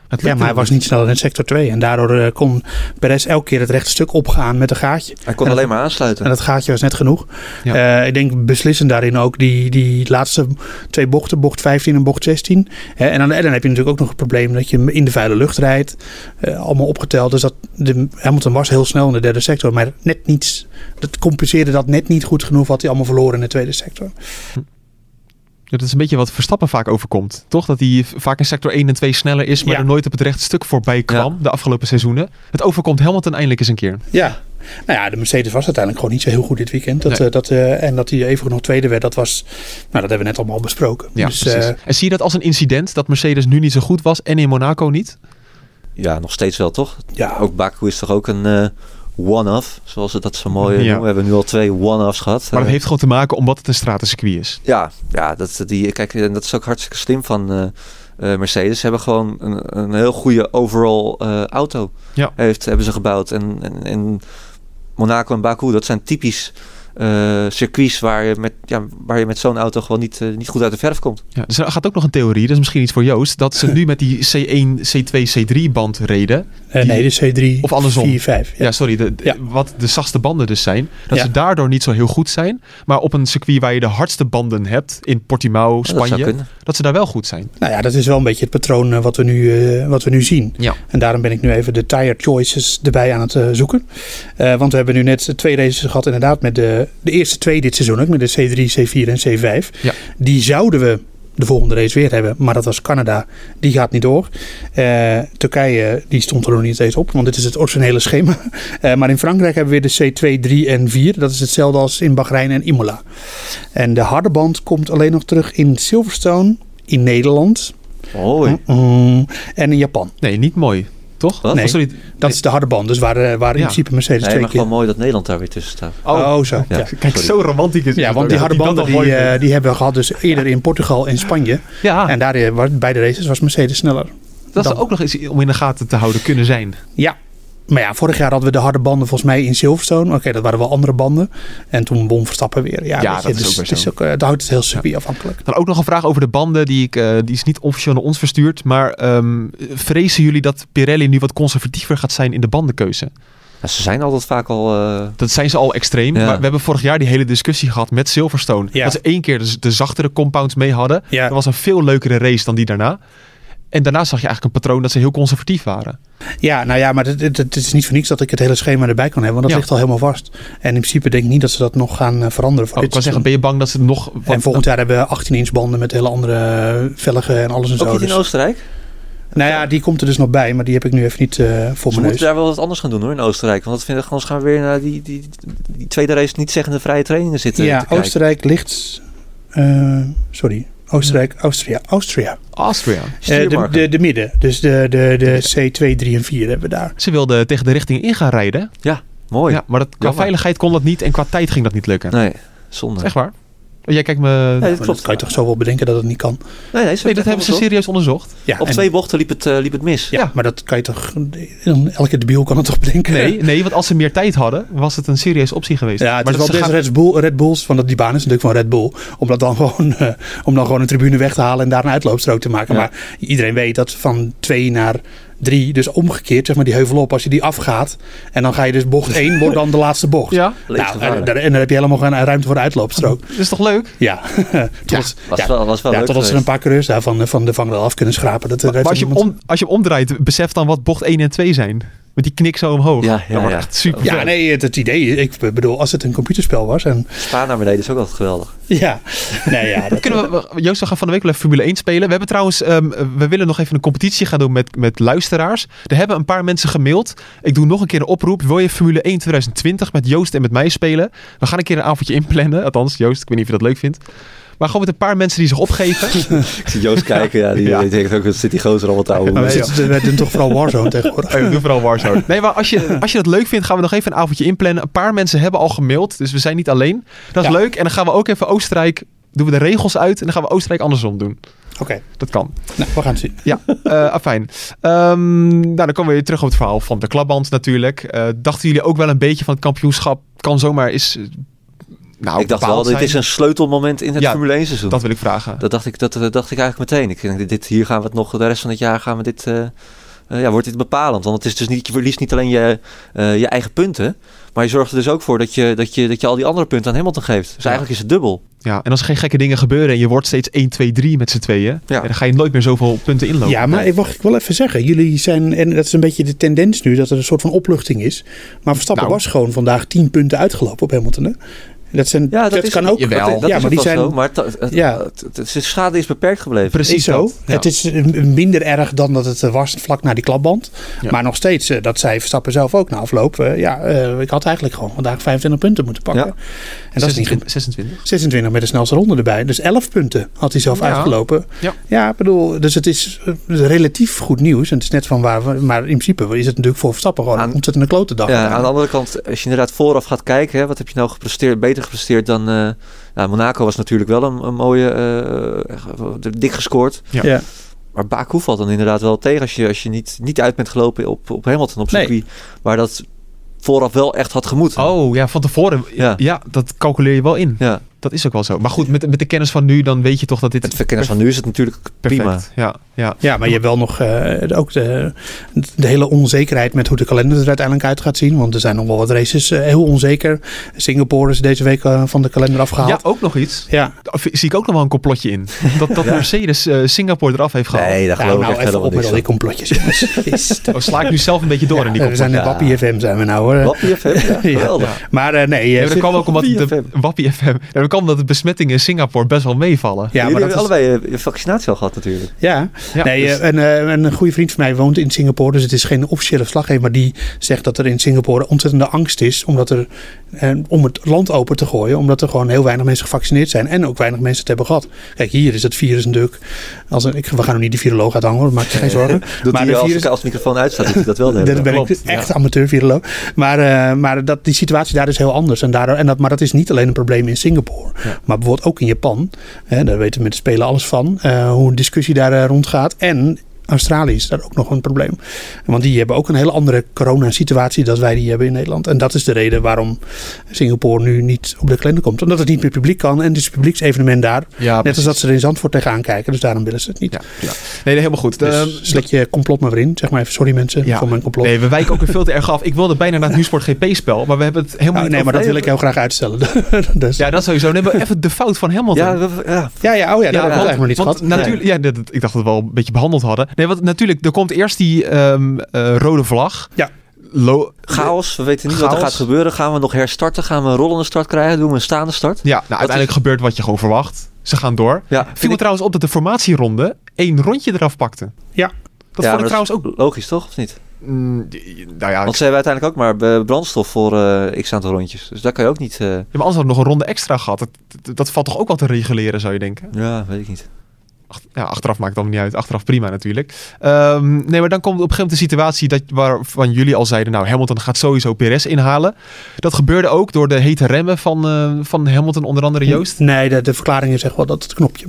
Het Ja, maar hij was niet sneller in sector 2. En daardoor eh, kon Perez elke keer het rechte stuk opgaan met een gaatje. Hij kon En alleen dat- maar aansluiten. En dat gaatje was net genoeg. Ja. Eh, ik denk beslissend daarin ook die, die laatste twee bochten, bocht 15 en bocht 16. Hè, en, dan, en dan heb je natuurlijk ook nog het probleem dat je in de vuile lucht rijdt. Eh, allemaal opgeteld. Dus dat, de, Hamilton was heel snel in de derde sector. Maar net niet, dat compenseerde dat net niet goed genoeg wat hij allemaal verloren in de tweede sector. Ja, dat is een beetje wat Verstappen vaak overkomt. Toch? Dat hij vaak in sector 1 en 2 sneller is, maar Ja. er nooit op het rechte stuk voorbij kwam de afgelopen seizoenen. Het overkomt Hamilton eindelijk eens een keer. Ja. Nou ja, de Mercedes was uiteindelijk gewoon niet zo heel goed dit weekend. Dat, Nee. eh, dat, eh, en dat hij even nog tweede werd, dat was, nou dat hebben we net allemaal besproken. Ja, dus, eh, en zie je dat als een incident dat Mercedes nu niet zo goed was en in Monaco niet? Ja, nog steeds wel, toch? ja, Ook Baku is toch ook een eh, one-off, zoals ze dat zo mooi Ja. noemen. We hebben nu al twee one-offs gehad. Maar dat heeft gewoon te maken omdat het een stratencircuit is. Ja, ja dat, die, kijk, en dat is ook hartstikke slim van eh, eh, Mercedes. Ze hebben gewoon een, een heel goede overall eh, auto Ja. heeft, hebben ze gebouwd. En, en, en Monaco en Baku, dat zijn typisch eh, circuits waar je met, ja, waar je met zo'n auto gewoon niet, eh, niet goed uit de verf komt. Ja, dus er gaat ook nog een theorie, dat is misschien iets voor Joost, dat ze (laughs) nu met die C1, C2, C3 band reden. eh, die- nee, de C3, Of andersom. 4, 5. Ja, sorry, de, de- Ja. wat de zachtste banden dus zijn. Dat Ja. ze daardoor niet zo heel goed zijn. Maar op een circuit waar je de hardste banden hebt, in Portimao, dat Spanje, dat, kunnen. ze daar wel goed zijn. Nou ja, dat is wel een beetje het patroon wat, we nu, eh, wat we nu zien. Ja. En daarom ben ik nu even de tire choices erbij aan het zoeken. Eh, want we hebben nu net twee races gehad inderdaad met de, de eerste twee dit seizoen ook. Met de C3, C4 en C5. Ja. Die zouden we de volgende race weer hebben. Maar dat was Canada. Die gaat niet door. Eh, Turkije, die stond er nog niet eens op. Want dit is het originele schema. (laughs) Eh, maar in Frankrijk hebben we weer de C2, 3 en 4. Dat is hetzelfde als in Bahrein en Imola. En de harde band komt alleen nog terug in Silverstone. In Nederland. Mooi. En in Japan. Nee, niet mooi. Toch? Wat? Nee. Oh, sorry. Dat is de harde band. Dus waar, eh, waar in Ja. principe Mercedes Nee, twee maar keer... gewoon mooi dat Nederland daar weer tussen staat. Oh, zo. Ja. Ja. Kijk, Sorry. zo romantisch is Ja, want die harde banden die, eh, vindt. die hebben we gehad dus eerder in Portugal en Spanje. ja, En daar eh, was- bij de races was Mercedes sneller. dat is ook nog eens om in de gaten te houden kunnen zijn. Ja. Maar ja, vorig jaar hadden we de harde banden volgens mij in Silverstone. Oké, dat waren wel andere banden. En toen won Verstappen weer. Ja, Ja, weet je, dat is dus ook weer het is zo. ook, eh, het houdt het heel circuit afhankelijk. Dan ook nog een vraag over de banden. Die, ik, eh, die is niet officieel naar ons verstuurd. Maar ehm, vrezen jullie dat Pirelli nu wat conservatiever gaat zijn in de bandenkeuze? Ja, ze zijn altijd vaak al... eh, Dat zijn ze al extreem. Ja. Maar we hebben vorig jaar die hele discussie gehad met Silverstone. Ja. Dat ze één keer de, de zachtere compounds mee hadden. Ja. Dat was een veel leukere race dan die daarna. En daarna zag je eigenlijk een patroon dat ze heel conservatief waren. Ja, nou ja, maar het, is niet voor niks dat ik het hele schema erbij kan hebben. Want dat Ja. ligt al helemaal vast. En in principe denk ik niet dat ze dat nog gaan eh, veranderen. Voor Oh, ik kan zeggen, ben je bang dat ze nog... En volgend jaar hebben we 18 inch banden met hele andere velgen en alles en ook zo. niet in Dus, Oostenrijk? nou ja, die komt er dus nog bij, maar die heb ik nu even niet eh, voor Ze mijn moeten neus. daar wel wat anders gaan doen hoor in Oostenrijk. Want dat vinden, anders gaan we weer naar die, die, die tweede race niet zeggende vrije trainingen zitten. Ja. Oostenrijk ligt Eh, sorry, Oostenrijk, Austria, Austria. Austria. Eh, de, de, de midden, dus de, de, de C2, 3 en 4 hebben we daar. Ze wilden tegen de richting in gaan rijden. Mooi. Ja, maar dat, qua Jammer. veiligheid kon dat niet en qua tijd ging dat niet lukken. Nee, zonde. Echt waar? Oh, Jij kijkt me... Nee, dat Maar klopt. dat kan je toch zo wel bedenken dat het niet kan. Nee, nee, dat hebben ze serieus onderzocht. Ja, Op en- twee bochten liep het, eh, liep het mis. Ja, Ja. maar dat kan je toch... Elke debiel kan het toch bedenken? Nee, (laughs) nee, want als ze meer tijd hadden, was het een serieuze optie geweest. Ja, het maar is wel gaan- Red, Bull, Red Bulls, want dat die baan is natuurlijk van Red Bull, om dat dan gewoon, (laughs) eh, om dan gewoon een tribune weg te halen en daar een uitloopstrook te maken. Maar iedereen weet dat van twee naar drie, dus omgekeerd, zeg maar die heuvel op, als je die afgaat en dan ga je dus bocht één, wordt dan de laatste bocht. Ja, Nou, en, dan heb je helemaal geen ruimte voor de uitloopstrook. dat is toch leuk? Ja, (laughs) tot, Was ja, wel, was wel ja, leuk totdat ze een paar coureurs daar van, van de vangrail af kunnen schrapen. Dat, Maar als je, om, als je hem omdraait, besef dan wat bocht 1 en 2 zijn. Met die knik zo omhoog. Ja, ja, dat ja. echt super Ja, nee, het, het idee, ik bedoel, als het een computerspel was en Spa naar beneden is ook altijd geweldig. ja, nee, ja, dat, (laughs) Kunnen we, we- Joost, we gaan van de week wel even Formule 1 spelen. We hebben trouwens, ehm, we willen nog even een competitie gaan doen met, met luisteraars. Er hebben een paar mensen gemaild. Ik doe nog een keer een oproep. Wil je Formule 1 2020 met Joost en met mij spelen? We gaan een keer een avondje inplannen. Althans, Joost, ik weet niet of je dat leuk vindt. Maar gewoon met een paar mensen die zich opgeven. (laughs) Ik zie Joost kijken, ja, die, Ja. die denkt ook, dat zit die gozer houden. maar we, Nee, zitten, we doen toch vooral Warzone tegenwoordig. (laughs) Ja, doe vooral Warzone. Nee, maar als je, (laughs) als je dat leuk vindt, gaan we nog even een avondje inplannen. Een paar mensen hebben al gemaild, dus we zijn niet alleen. Dat is Ja. leuk. En dan gaan we ook even Oostenrijk, doen we de regels uit. En dan gaan we Oostenrijk andersom doen. Oké, Dat kan. nou, we gaan het zien. Ja, eh afijn. Ehm, nou, dan komen we weer terug op het verhaal van de klapband natuurlijk. Eh, dachten jullie ook wel een beetje van het kampioenschap kan zomaar is... eh, Nou, ik dacht wel, dit zijn? is een sleutelmoment in het Ja, Formule 1 seizoen. Dat wil ik vragen. Dat dacht ik, dat, dat dacht ik eigenlijk meteen. Ik denk, dit- hier gaan we het nog, de rest van het jaar gaan we dit, eh, eh, ja, wordt dit bepalend. Want het is dus niet, je verliest niet alleen je, eh, je eigen punten, maar je zorgt er dus ook voor dat je, dat je, dat je al die andere punten aan Hamilton geeft. Dus eigenlijk is het dubbel. Ja, en als er geen gekke dingen gebeuren en je wordt steeds 1, 2, 3 met z'n tweeën, Ja. dan ga je nooit meer zoveel punten inlopen. Ja, maar ik mag ik wel even zeggen. Jullie zijn, en dat is een beetje de tendens nu, dat er een soort van opluchting is. Maar Verstappen Nou. was gewoon vandaag 10 punten uitgelopen op Hamilton. Hè? Dat, zijn, Ja, dat, is, kan ook. Jawel. Dat, dat ja, is maar ook die zijn. zo, maar het, het, Ja. het- de schade is beperkt gebleven. Precies zo. Ja. Het is minder erg dan dat het was vlak na die klapband. Ja. Maar nog steeds, eh, dat zei Verstappen zelf ook na afloop. eh, ja, eh, ik had eigenlijk gewoon vandaag 25 punten moeten pakken. Ja. En dat is niet 26. 26. 26 met de snelste ronde erbij. Dus 11 punten had hij zelf Ja. uitgelopen. Ja. bedoel, dus het is relatief goed nieuws. En het is net van waar, we- maar in principe is het natuurlijk voor Verstappen gewoon een Aan- ontzettende klote dag. Ja, aan de andere kant, als je inderdaad vooraf gaat kijken, hè, wat heb je nou gepresteerd, beter gepresteerd dan. eh nou, Monaco was natuurlijk wel een, een mooie. eh, dik gescoord. Ja. Ja. Maar Baku valt dan inderdaad wel tegen als je, als je niet, niet uit bent gelopen op, op Hamilton op Nee. circuit. Waar dat vooraf wel echt had gemoeten. Oh ja, van tevoren. Ja. Ja. dat calculeer je wel in. Ja, Dat is ook wel zo. Maar goed, met, met de kennis van nu, dan weet je toch dat dit... met de kennis van nu is het natuurlijk perfect. prima. Ja, ja. Ja, maar je hebt wel nog eh, ook de, de hele onzekerheid met hoe de kalender er uiteindelijk uit gaat zien. Want er zijn nog wel wat races eh, heel onzeker. Singapore is deze week eh, van de kalender afgehaald. ja, ook nog iets. Ja, Daar zie ik ook nog wel een complotje in. Dat, dat (laughs) Mercedes Singapore eraf heeft gehaald. Nee, daar nou, geloof ik nou echt helemaal op met al die complotjes. (laughs) Oh, sla ik nu zelf een beetje door in die Ja, we zijn in complotje. Wappie FM zijn we nou hoor. Wappie FM, (laughs) ja. Maar eh, nee, dat kwam ook omdat Wappie de. Wappie FM. Ja, dat de besmettingen in Singapore best wel meevallen. ja, Jullie maar dat hebben is, allebei eh, je vaccinatie al gehad natuurlijk. ja, Ja, nee, dus- eh, en, eh, en een goede vriend van mij woont in Singapore, dus het is geen officiële verslaggever, maar die zegt dat er in Singapore ontzettende angst is omdat er, eh, om het land open te gooien, omdat er gewoon heel weinig mensen gevaccineerd zijn en ook weinig mensen het hebben gehad. Kijk, hier is het virus natuurlijk, als een, ik, we gaan hem niet de viroloog uithangen, hoor, maak je geen zorgen. (laughs) Doet Maar de als, virus- als de microfoon uitstaat, doet hij dat wel. Dat ben ik echt ja. amateur viroloog. Maar, eh, maar dat, die situatie daar is heel anders. En daardoor, en dat, maar dat is niet alleen een probleem in Singapore. Ja. Maar bijvoorbeeld ook in Japan. Hè, daar weten we met de Spelen alles van. eh, hoe een discussie daar eh, rondgaat. En Australië is daar ook nog een probleem. Want die hebben ook een hele andere coronasituatie dan wij die hebben in Nederland. En dat is de reden waarom Singapore nu niet op de kalender komt. Omdat het niet meer publiek kan. En het is een publieksevenement daar. Ja, Net als dat ze er in Zandvoort tegenaan kijken. Dus daarom willen ze het niet. Ja, ja. Nee, nee, helemaal goed. Dus Ehm, slik je complot maar weer in. Zeg maar even sorry mensen Ja. voor mijn complot. Nee, we wijken ook weer veel te erg af. Ik wilde bijna naar het Nieuwsport GP-spel, maar we hebben het helemaal Oh, niet nee, maar dat wil ik heel graag uitstellen. (laughs) dus, ja, dat sowieso. Nee, maar even de fout van Hamilton. Ja, we- ja, ja, ja, oh ja, dat hebben we eigenlijk nog niet want gehad. Natuurlijk, ja, dat, ik dacht dat we wel een beetje behandeld hadden. Nee, want natuurlijk, er komt eerst die ehm, eh, rode vlag. Ja. Lo- chaos. We weten niet wat er gaat gebeuren. Gaan we nog herstarten? Gaan we een rollende start krijgen? Doen we een staande start? Ja, nou, uiteindelijk gebeurt wat je gewoon verwacht. Ze gaan door. Ja, Viel vind me ik- trouwens op dat de formatieronde één rondje eraf pakte. Ja. Dat ja, vond ik trouwens ook... Logisch toch, of niet? Mm, nou ja, Want ze hebben uiteindelijk ook maar eh, brandstof voor eh, x aantal rondjes. Dus daar kan je ook niet... eh, ja, maar anders hadden we nog een ronde extra gehad. Dat, dat, dat valt toch ook wel te reguleren, zou je denken? ja, weet ik niet. Ach- ja, achteraf maakt het allemaal niet uit. Achteraf prima natuurlijk. Ehm, nee, maar dan komt op een gegeven moment de situatie dat, waarvan jullie al zeiden... nou, Hamilton gaat sowieso Perez inhalen. Dat gebeurde ook door de hete remmen van, eh, van Hamilton, onder andere Joost. Nee, de, de verklaring is echt wel dat het knopje.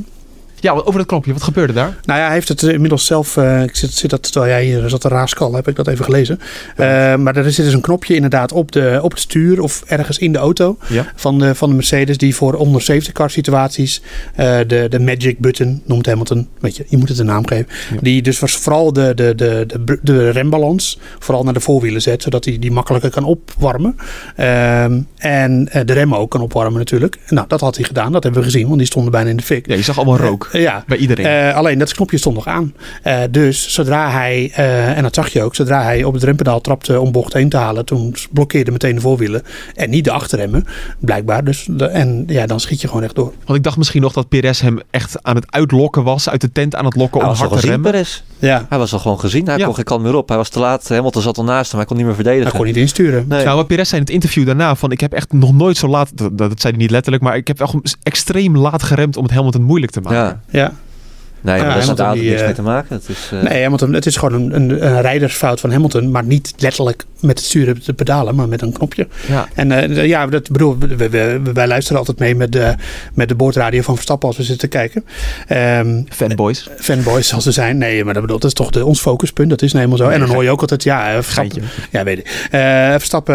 Ja, over dat knopje. Wat gebeurde daar? Nou ja, hij heeft het inmiddels zelf. eh, ik zit, zit dat terwijl jij hier zat te raaskal, heb ik dat even gelezen. Eh, maar er zit dus een knopje inderdaad op, de, op het stuur of ergens in de auto Ja. van de, van de Mercedes, die voor onder safety car situaties eh, de, de magic button noemt Hamilton. Weet je, je moet het een naam geven. Ja. Die dus was vooral de, de, de, de, de rembalans vooral naar de voorwielen zet, zodat hij die makkelijker kan opwarmen. Ehm, en eh, de remmen ook kan opwarmen natuurlijk. Nou, dat had hij gedaan. Dat hebben we gezien, want die stonden bijna in de fik. Ja, je zag allemaal rook. Eh, ja, bij iedereen. eh, alleen dat knopje stond nog aan. Eh, dus zodra hij, eh, en dat zag je ook, zodra hij op het rempedaal trapte om bocht 1 te halen, toen blokkeerde meteen de voorwielen en niet de achterremmen, blijkbaar. Dus de, en ja, dan schiet je gewoon echt door. Want ik dacht misschien nog dat Perez hem echt aan het uitlokken was. Uit de tent aan het lokken Hij om was al hard te gezien, remmen. Perez. Ja, Hij was al gewoon gezien. Hij Ja. kon geen kant meer op. Hij was te laat. Hamilton zat al naast hem. Hij kon niet meer hij verdedigen. kon niet insturen. Nee. Nou, maar Perez zei in het interview daarna van... ik heb echt nog nooit zo laat... Dat, dat zei hij niet letterlijk... maar ik heb wel extreem laat geremd om het Hamilton moeilijk te maken. Ja. Ja. Nee, maar Ja, daar niks eh, mee te maken. Het is, eh, Nee, Hamilton, het is gewoon een, een, een rijdersfout van Hamilton, maar niet letterlijk met het sturen te pedalen, maar met een knopje. Ja. En eh, ja, dat bedoel, we, we- we- wij luisteren altijd mee met de, met de boordradio van Verstappen als we zitten te kijken. Ehm, Fanboys. fanboys zoals ze zijn. Nee, maar dat bedoel, dat is toch de, ons focuspunt. Dat is nou helemaal zo. en dan hoor je ook altijd, ja, eh, Verstappen. Ja, weet ik. Eh, Verstappen,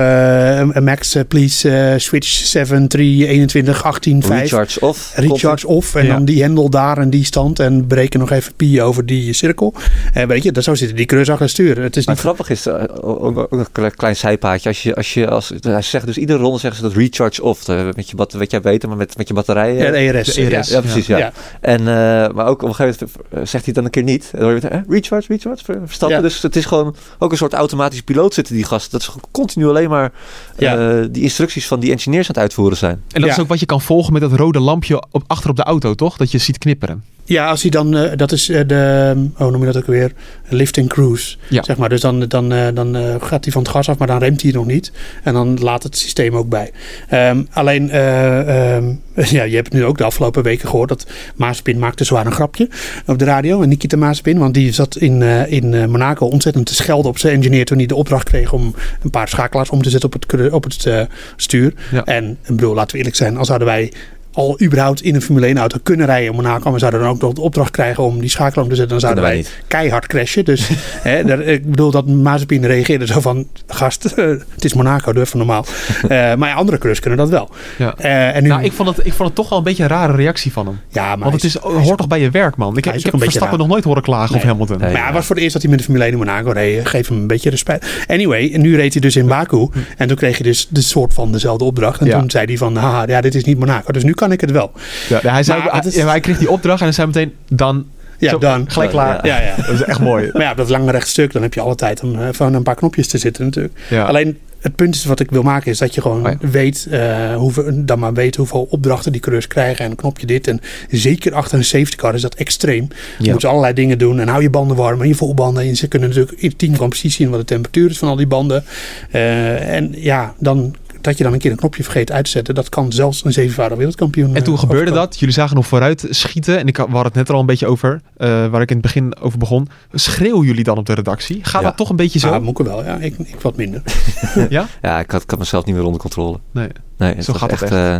eh, Max, eh, please eh, switch 7, 3, 21, 18, 5. recharge off. Recharge off en Ja. dan die hendel daar en die stand en breken nog even pi over die cirkel. Eh, weet je, dat, zo zitten die creus achter het stuur. Het is Maar niet... het grappige is, eh, ook, een kle- klein zijpaadje. Als je, als je, als, hij zegt dus iedere ronde zeggen ze dat recharge off. eh, met je, bat, weet jij beter, maar met, met je batterijen. Ja, de ERS. De ERS. Ja, precies, ja. Ja. En, eh, maar ook op een gegeven moment zegt hij het dan een keer niet. En dan hoor je weer, eh, recharge, recharge, ver- verstappen. Ja. Dus het is gewoon ook een soort automatisch piloot zitten die gasten. Dat is continu alleen maar Ja. eh, die instructies van die engineers aan het uitvoeren zijn. En dat Ja. is ook wat je kan volgen met dat rode lampje op, achter op de auto, toch? Dat je ziet knipperen. Ja, als hij dan, eh, dat is eh, de, oh noem je dat ook weer, lift and cruise. Ja. Zeg maar. Dus dan, dan, eh, dan gaat hij van het gas af, maar dan remt hij nog niet. En dan laat het systeem ook bij. Ehm, alleen, eh, ehm, (laughs) ja, je hebt nu ook de afgelopen weken gehoord dat Maaspin maakte zwaar een grapje op de radio. En Nikita Maaspin, want die zat in, in Monaco ontzettend te schelden op zijn engineer toen hij de opdracht kreeg om een paar schakelaars om te zetten op het, op het stuur. Ja. En ik bedoel, laten we eerlijk zijn, als zouden wij al überhaupt in een Formule 1 auto kunnen rijden in Monaco. We zouden dan ook nog de opdracht krijgen om die schakel om te zetten. Dan zouden wij, keihard crashen. Dus (laughs) hè, daar, ik bedoel dat Mazepin reageerde zo van... Gast, eh, het is Monaco, doe even normaal. (laughs) Eh, maar ja, andere coureurs kunnen dat wel. Ja. Eh, en nu, Nou, ik vond, het, ik vond het toch wel een beetje een rare reactie van hem. ja, maar Want het is, hoort toch bij je werk, man? Ik, ik heb Verstappen raar. nog nooit horen klagen op Nee. Hamilton. Nee. Maar ja, het was voor het eerst dat hij met de Formule 1 in Monaco reed. Geef hem een beetje respect. Anyway, en nu reed hij dus in Baku. En toen kreeg hij dus de soort van dezelfde opdracht. En Ja. toen zei hij van, haha, ja, dit is niet Monaco. Dus nu kan ik het wel. Ja, hij, zei, Maar is- ja, hij kreeg die opdracht en hij zei meteen, dan... Ja, Zo, dan. Gelijk klaar. Ja, ja. (laughs) Dat is echt mooi. Maar ja, op dat lange rechtstuk, dan heb je alle tijd om eh, van een paar knopjes te zitten natuurlijk. Ja. Alleen het punt is wat ik wil maken is dat je gewoon Oh ja. weet, eh, hoeveel, dan maar weet hoeveel opdrachten die coureurs krijgen en een knopje dit. En zeker achter een safety car is dat extreem. Je Ja. moet allerlei dingen doen en hou je banden warm en je volbanden. En ze kunnen natuurlijk in het team gewoon precies zien wat de temperatuur is van al die banden. Eh, en ja, dan dat je dan een keer een knopje vergeet uit te zetten, dat kan zelfs een zevenvoudig wereldkampioen. En toen eh, gebeurde overkomen. dat. Jullie zagen nog vooruit schieten. En ik had- we hadden het net er al een beetje over. eh, waar ik in het begin over begon. Schreeuwen jullie dan op de redactie? Gaat Ja. dat toch een beetje zo? Ja, Moeke wel. Ja, ik, ik wat minder. (laughs) ja? Ja, ik had, ik had mezelf niet meer onder controle. Nee. Nee, Zo gaat het echt. eh,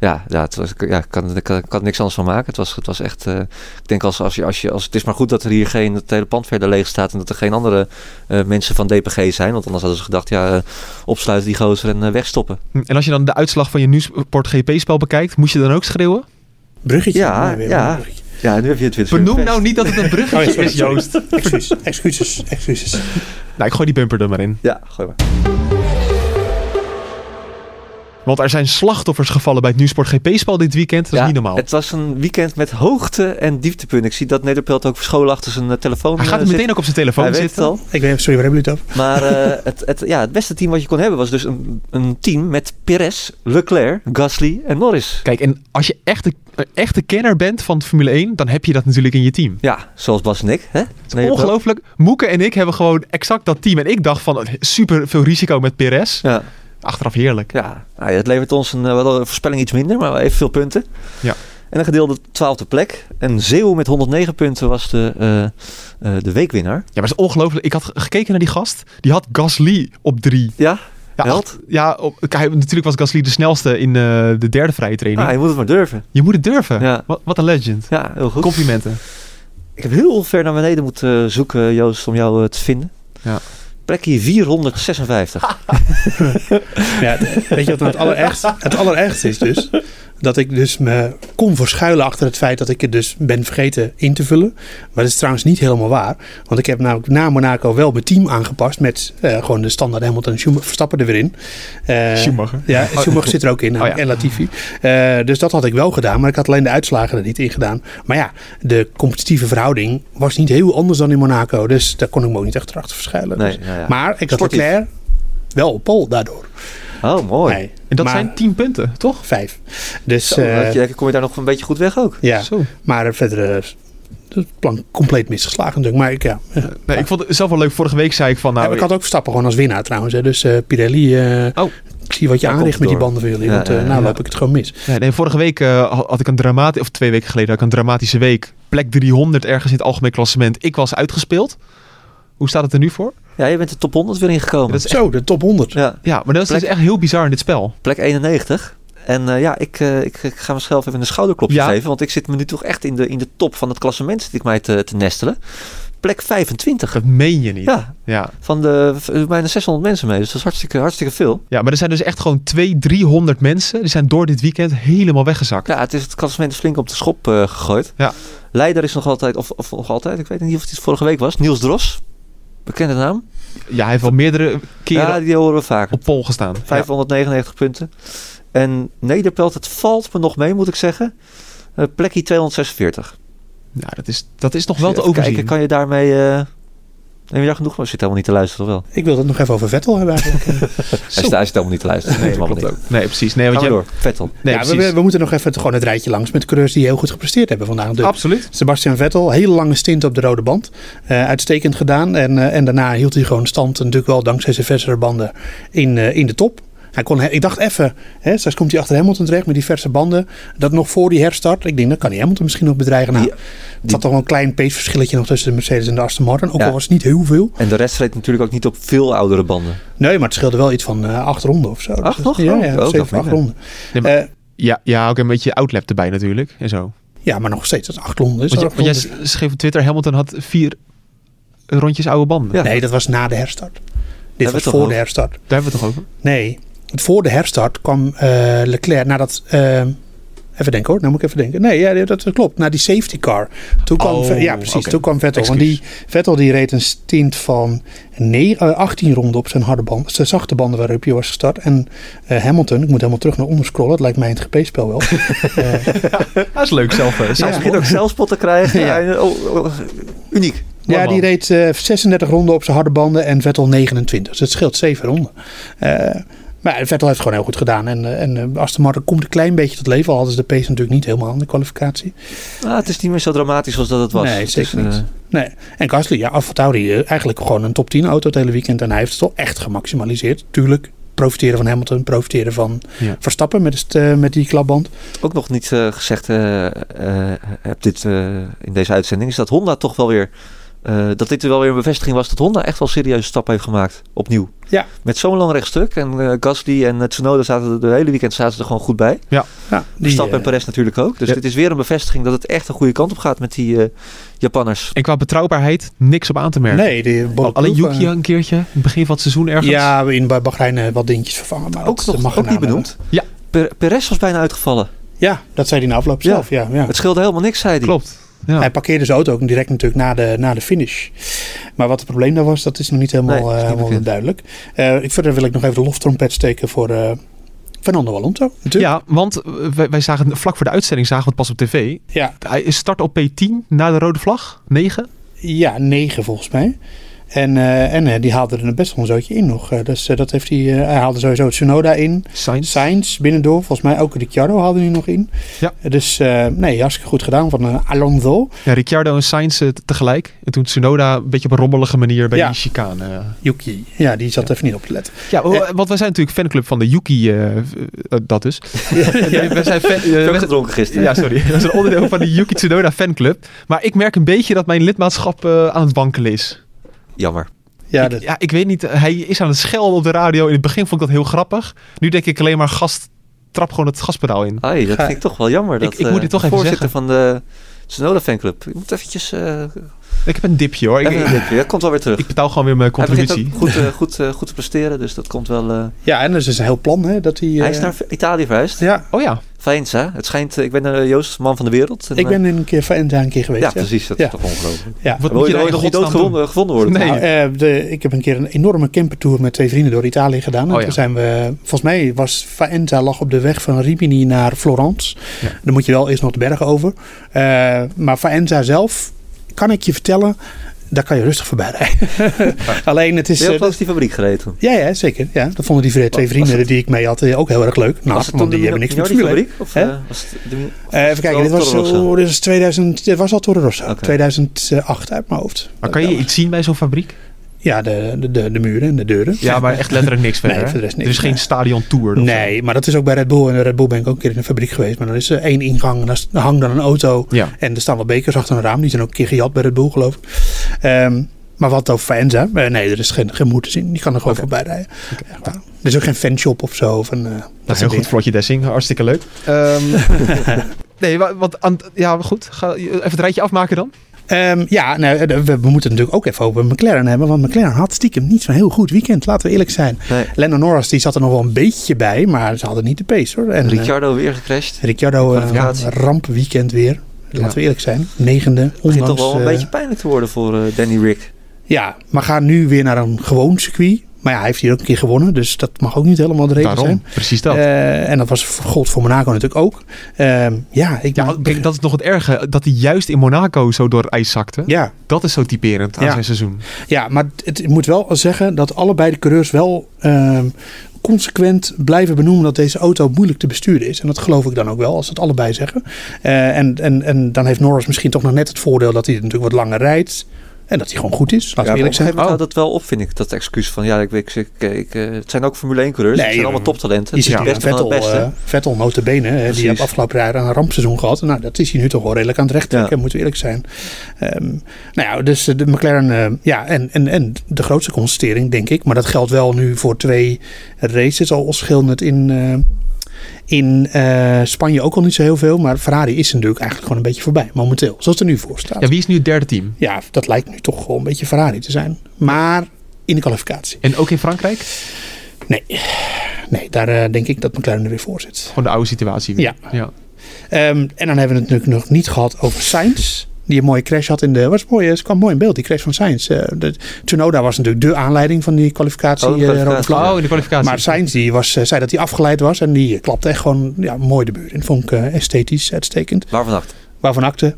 ja, ja, het was, ja, ik kan, ik kan, ik kan er niks anders van maken. Het was, het was echt. eh, ik denk als, als je, als je, als, het is maar goed dat er hier geen. dat het hele pand verder leeg staat. en dat er geen andere eh, mensen van DPG zijn. Want anders hadden ze gedacht, ja, eh, opsluiten die gozer en wegstoppen. Hm, En als je dan de uitslag van je Nieuwsport GP-spel bekijkt, moest je dan ook schreeuwen? Bruggetje. Ja, Nee, ja. een bruggetje. Ja, nu heb je het weer. Benoem nou niet dat het een (laughs) Oh, bruggetje is, Joost. Excuses, excuses, excuses. Nou, ik gooi die bumper er maar in. Ja, gooi maar. Want er zijn slachtoffers gevallen bij het Nieuwsport GP-spel dit weekend. Dat is niet normaal. Het was een weekend met hoogte- en dieptepunten. Ik zie dat Nederpelt ook verscholen achter zijn eh, telefoon Hij gaat eh, er meteen zit. ook op zijn telefoon Hij weet het zitten. al. Ik weet, sorry, waar hebben jullie het over? Maar eh, (laughs) het, het, ja, het beste team wat je kon hebben was dus een, een team met Perez, Leclerc, Gasly en Norris. Kijk, en als je echt een echte kenner bent van Formule 1, dan heb je dat natuurlijk in je team. Ja, zoals Bas en ik. Hè? Nederpelt. Ongelooflijk. Moeke en ik hebben gewoon exact dat team. En ik dacht van super veel risico met Perez. Ja, Achteraf heerlijk. ja. Nou het levert ons een, eh, wel een voorspelling iets minder, maar even veel punten. Ja. En een gedeelde twaalfde plek. En Zeeuw met 109 punten was de, eh, eh, de weekwinnaar. Ja, maar het is ongelooflijk. Ik had ge- gekeken naar die gast. Die had Gasly op drie. Ja, Ja, acht- ja op, kijk, natuurlijk was Gasly de snelste in de derde vrije training. ah, je moet het maar durven. Je moet het durven. Ja. Wat, wat een legend. Ja, heel goed. Complimenten. Ik heb heel ver naar beneden moeten zoeken, Joost, om jou te vinden. Ja. Plekje 456. (laughs) (laughs) Ja, weet je wat nou het allerergste, het allerergste is dus? Dat ik dus me kon verschuilen achter het feit dat ik het dus ben vergeten in te vullen. Maar dat is trouwens niet helemaal waar. Want ik heb namelijk na Monaco wel mijn team aangepast met eh, gewoon de standaard Hamilton en Schumacher Verstappen er weer in. Eh, Schumacher. Ja, Schumacher zit er ook in Oh ja. en Latifi. Eh, dus dat had ik wel gedaan, maar ik had alleen de uitslagen er niet in gedaan. Maar ja, de competitieve verhouding was niet heel anders dan in Monaco. Dus daar kon ik me ook niet echt achter verschuilen. Nee, Dus- ja, ja. Maar ik had. Leclerc wel op pol daardoor. Oh, mooi. Nee, En dat maar zijn tien punten, toch? vijf. Dus Zo, eh, dat je- kom je daar nog een beetje goed weg ook. ja, Zo. maar verder eh, het plan compleet misgeslagen natuurlijk. Maar ik, ja, eh, Nee, ik vond het zelf wel leuk. Vorige week zei ik van... Nou, ja, ik had ook Verstappen gewoon als winnaar trouwens. Hè. Dus eh, Pirelli, eh, Oh. ik zie wat je aanricht met die banden voor jullie. Ja, want eh, ja, nou ja. loop ik het gewoon mis. Nee, nee, vorige week eh, had ik een dramatisch, of twee weken geleden, had ik een dramatische week. Plek 300 ergens in het algemeen klassement. Ik was uitgespeeld. Hoe staat het er nu voor? Ja, je bent de top 100 weer ingekomen. Dat is Zo, de top 100. Ja, Ja, maar dat is Plek- dus echt heel bizar in dit spel. plek 91. En eh, ja, ik, eh, ik, ik ga mezelf even een schouderklopje Ja. geven. Want ik zit me nu toch echt in de, in de top van het klassement zit ik mij te, te nestelen. Plek 25. Dat meen je niet. Ja, Ja. van de bijna 600 mensen mee. Dus dat is hartstikke, hartstikke veel. ja, maar er zijn dus echt gewoon 200, 300 mensen. Die zijn door dit weekend helemaal weggezakt. Ja, het, is, het klassement is flink op de schop eh, gegooid. Ja. Leider is nog altijd, of, of nog altijd, ik weet niet of het vorige week was, Niels Dros. Bekende naam. Ja, hij heeft wel meerdere keren Ja, die horen we vaker. op pol gestaan. 599 punten. En Nederpelt, het valt me nog mee, moet ik zeggen. Eh, plekje 246. Ja, dat is, dat is nog wel te overzien. Kijken, kan je daarmee... eh neem je daar genoeg van? Zit helemaal niet te luisteren, of wel? Ik wil het nog even over Vettel hebben eigenlijk. Hij zit, hij zit helemaal niet te luisteren. Nee, klopt ook. Nee, precies. Nee, want we je, door. Vettel. nee, ja, we, we, moeten nog even het, gewoon het rijtje langs met coureurs die heel goed gepresteerd hebben vandaag. De, Absoluut. Sebastian Vettel, hele lange stint op de rode band. Eh, uitstekend gedaan. En, eh, en daarna hield hij gewoon stand, natuurlijk wel dankzij zijn versere banden, in, eh, in de top. Hij kon, ik dacht even, hè, straks komt hij achter Hamilton terecht met die verse banden. Dat nog voor die herstart. Ik denk, dan kan hij Hamilton misschien nog bedreigen. Nou, Die- het zat toch wel een klein paceverschilletje nog tussen de Mercedes en de Aston Martin. Ook Ja. al was het niet heel veel. En de rest reed natuurlijk ook niet op veel oudere banden. Nee, maar het scheelde wel iets van eh, acht ronden of zo. Dus Acht dat- nog? Ja, Oh, ja oh, zeven, acht ronden. Nee, maar- Eh, Ja, ja, ook een beetje outlap erbij natuurlijk. En zo. ja, maar nog steeds, dat is acht ronden. Is Want, je, jij schreef op Twitter, Hamilton had vier rondjes oude banden. Ja. Nee, dat was na de herstart. Dit was voor de herstart. Daar hebben we het toch over? Nee, voor de herstart kwam eh, Leclerc nadat... eh, even denken hoor, nou moet ik even denken. Nee, ja, dat, dat klopt. Na die safety car. Toen kwam, Oh, ja, precies. Toen kwam Vettel. Want die, Vettel die reed een stint van negen- eh, 18 ronden op zijn harde band. Zijn zachte banden waarop hij was gestart. En Hamilton, ik moet helemaal terug naar onder scrollen. Het lijkt mij in het GP-spel wel. (laughs) Dat is leuk zelf. Hij begint ook zelfspot te krijgen. Ja. Ja. Oh, oh, uniek. ja, die reed eh, 36 ronden op zijn harde banden en Vettel 29. Dus het scheelt 7 ronden. Maar Vettel heeft het gewoon heel goed gedaan. En, eh, en eh, Aston Martin komt een klein beetje tot leven. Al hadden ze de pace natuurlijk niet helemaal in de kwalificatie. Ah, het is niet meer zo dramatisch als dat het was. Nee, zeker niet. eh, Nee. En Gasly, ja, AlphaTauri, eigenlijk gewoon een top 10 auto het hele weekend. En hij heeft het wel echt gemaximaliseerd. Tuurlijk, profiteren van Hamilton, profiteren van Ja. Verstappen met, het, met die klapband. ook nog niet gezegd heb dit in deze uitzending, is dat Honda toch wel weer. Eh, dat dit wel weer een bevestiging was dat Honda echt wel serieuze stappen heeft gemaakt. Opnieuw. Ja. Met zo'n lang rechtstuk. En eh, Gasly en eh, Tsunoda zaten er de hele weekend zaten ze er gewoon goed bij. Ja, die, Verstappen en Perez natuurlijk ook. Dus Ja. dit is weer een bevestiging dat het echt een goede kant op gaat met die eh, Japanners. En qua betrouwbaarheid, niks op aan te merken. nee, die Alleen Yuki een keertje, in het begin van het seizoen ergens. Ja, in bij Bahrein eh, wat dingetjes vervangen. Maar Ook, dat, nog, ook niet benoemd. Ja. Per- Perez was bijna uitgevallen. Ja, dat zei hij na afloop Ja. zelf. Ja, ja. Het scheelde helemaal niks, zei hij. Klopt. Ja. Hij parkeerde zijn auto ook direct natuurlijk na de, na de finish. Maar wat het probleem daar was, dat is nog niet helemaal, Nee, eh, helemaal duidelijk. Eh, ik, verder wil ik nog even de loftrompet steken voor, eh, Fernando Alonso, natuurlijk. Ja, want wij, wij zagen vlak voor de uitzending zagen we het pas op tv. Ja, Hij start op P10 na de rode vlag. 9. ja, negen volgens mij. En, eh, en eh, die haalde er best wel een zootje in nog. Eh, dus dat heeft hij, eh, hij haalde sowieso Tsunoda in. Sainz. Sainz binnendoor. Volgens mij ook Ricciardo haalde hij nog in. Ja. Dus eh, nee, hartstikke goed gedaan van Alonso. Ja, Ricciardo en Sainz tegelijk. En toen Tsunoda een beetje op een rommelige manier bij Ja. die chicane. Yuki. Ja, die zat even niet op te letten. Ja, want wij zijn natuurlijk fanclub van de Yuki. dat dus. (laughs) (laughs) we zijn fan, Veel we- gedronken gisteren. Ja, sorry. Dat is een onderdeel van de Yuki Tsunoda fanclub. Maar ik merk een beetje dat mijn lidmaatschap eh, aan het wankelen is. Jammer. Ja, ik, dat, ja, ik weet niet. Hij is aan het schelden op de radio. In het begin vond ik dat heel grappig. Nu denk ik alleen maar gast, trap gewoon het gaspedaal in. Ai, dat Ga- vind ik toch wel jammer. Dat, ik moet eh, dit toch de even voorzitter zeggen. van de Tsunoda fanclub. Je moet eventjes... eh Ik heb een dipje hoor. Ik, een dipje. Dat komt wel weer terug. ik betaal gewoon weer mijn Hij contributie. ook goed, eh, (laughs) goed, eh, goed te presteren, dus dat komt wel... eh, ja, en er is dus een heel plan hè, dat hij... Hij is naar Italië verhuisd. Ja, Oh ja. Faenza. Het schijnt... ik ben uh, Joost, man van de wereld. En, ik ben een keer van Enza een keer geweest. Ja, Ja, precies. Dat Ja. is toch ongelooflijk. Ja. Wat moet je daar nog niet godsnaam doen? dood gevonden, worden? Nee. Nou, eh, de, ik heb een keer een enorme campertour met twee vrienden door Italië gedaan. En Oh, ja. toen zijn we, volgens mij was Faenza lag op de weg van Rimini naar Florence. Ja. Dan moet je wel eerst nog de bergen over. Eh, maar Faenza zelf, kan ik je vertellen, daar kan je rustig voorbij rijden. (laughs) Alleen het is... Je ook eh, die fabriek gereden? ja, ja, zeker. Ja, dat vonden die twee vrienden het- die ik mee had eh, ook heel erg leuk. Nou, want die hebben niks met Minardi Formule 1. fabriek? Of, was het Eh, even kijken, dit was, zo, dit was 2000, dit was al Toro Rosso. Oké. 2008 uit mijn hoofd. Maar kan je iets zien bij zo'n fabriek? Ja, de, de, de, muren en de deuren. Ja, maar echt letterlijk niks verder. Nee, hè? niks, Er is geen stadion tour. zo. Nee, maar dat is ook bij Red Bull. En Red Bull ben ik ook een keer in een fabriek geweest. Maar dan is er één ingang en daar hangt dan een auto. Ja. En er staan wel bekers achter een raam. Die zijn ook een keer gejat bij Red Bull, geloof ik. Ehm, maar wat over Faenza? Eh, nee, er is geen, geen zien. Die kan er gewoon voorbij rijden. Ja, er is ook geen fanshop of zo. Van, eh, Dat is heel goed. Flotje Dessing. Hartstikke leuk. Ehm, (laughs) nee, wa- wat ja, goed. Ga, even het rijtje afmaken dan. Ehm, ja, nou, eh, we, we moeten natuurlijk ook even over McLaren hebben. Want McLaren had stiekem niet zo'n heel goed weekend. Laten we eerlijk zijn. Nee. Lando Norris die zat er nog wel een beetje bij. Maar ze hadden niet de pace hoor. En, eh, Ricciardo weer gecrashed. Ricciardo, eh, Kwalificatie. rampweekend weer. Laten Ja. we eerlijk zijn. Negende. Het begint toch wel een eh, beetje pijnlijk te worden voor eh, Danny Rick. Ja, maar gaat nu weer naar een gewoon circuit. Maar ja, hij heeft hier ook een keer gewonnen. Dus dat mag ook niet helemaal de reden Daarom, zijn. precies dat. Eh, en dat was gold voor Monaco natuurlijk ook. Ehm, ja, ik ja, ben- kijk, dat is nog het erge. Dat hij juist in Monaco zo door het ijs zakte. ja, Dat is zo typerend aan Ja. zijn seizoen. ja, maar het, ik moet wel zeggen dat allebei de coureurs wel ehm, consequent blijven benoemen dat deze auto moeilijk te besturen is. En dat geloof ik dan ook wel, als ze het allebei zeggen. Eh, en, en, en dan heeft Norris misschien toch nog net het voordeel dat hij natuurlijk wat langer rijdt. En dat hij gewoon goed is, laten Ja, we eerlijk zijn. houdt dat wel op, vind ik. Dat excuus van, ja, ik, ik, ik, ik, eh, het zijn ook Formule 1 coureurs. Nee, het zijn allemaal maar- toptalenten. Je Het is ziet het ja, beste van Vettel, beste. eh, Vettel notabene, hè, die Precies. heeft afgelopen jaar een rampseizoen gehad. Nou, dat is hij nu toch wel redelijk aan het recht trekken, moeten we eerlijk zijn. Ehm, nou ja, dus de McLaren, eh, ja, en, en, en de grootste constatering, denk ik. Maar dat geldt wel nu voor twee races, al het in... eh, in eh, Spanje ook al niet zo heel veel, maar Ferrari is natuurlijk eigenlijk gewoon een beetje voorbij, momenteel. Zoals het er nu voor staat. Ja, wie is nu het derde team? Ja, dat lijkt nu toch wel een beetje Ferrari te zijn. Maar in de kwalificatie. En ook in Frankrijk? Nee, nee daar eh, denk ik dat McLaren er weer voor zit. Gewoon de oude situatie weer. Ja. ja. Ehm, en dan hebben we het natuurlijk nog niet gehad over Sainz. Die een mooie crash had in de. Was mooi, het kwam mooi in beeld, die crash van Sainz. Eh, de, Tsunoda was natuurlijk de aanleiding van die kwalificatie. Oh, de eh, kwalificatie. Oh, kwalificatie. Maar Sainz die was, eh, zei dat hij afgeleid was. En die klapte echt gewoon ja, mooi de buurt in. Vond ik eh, esthetisch uitstekend. Waarvan acht? Waarvan akte.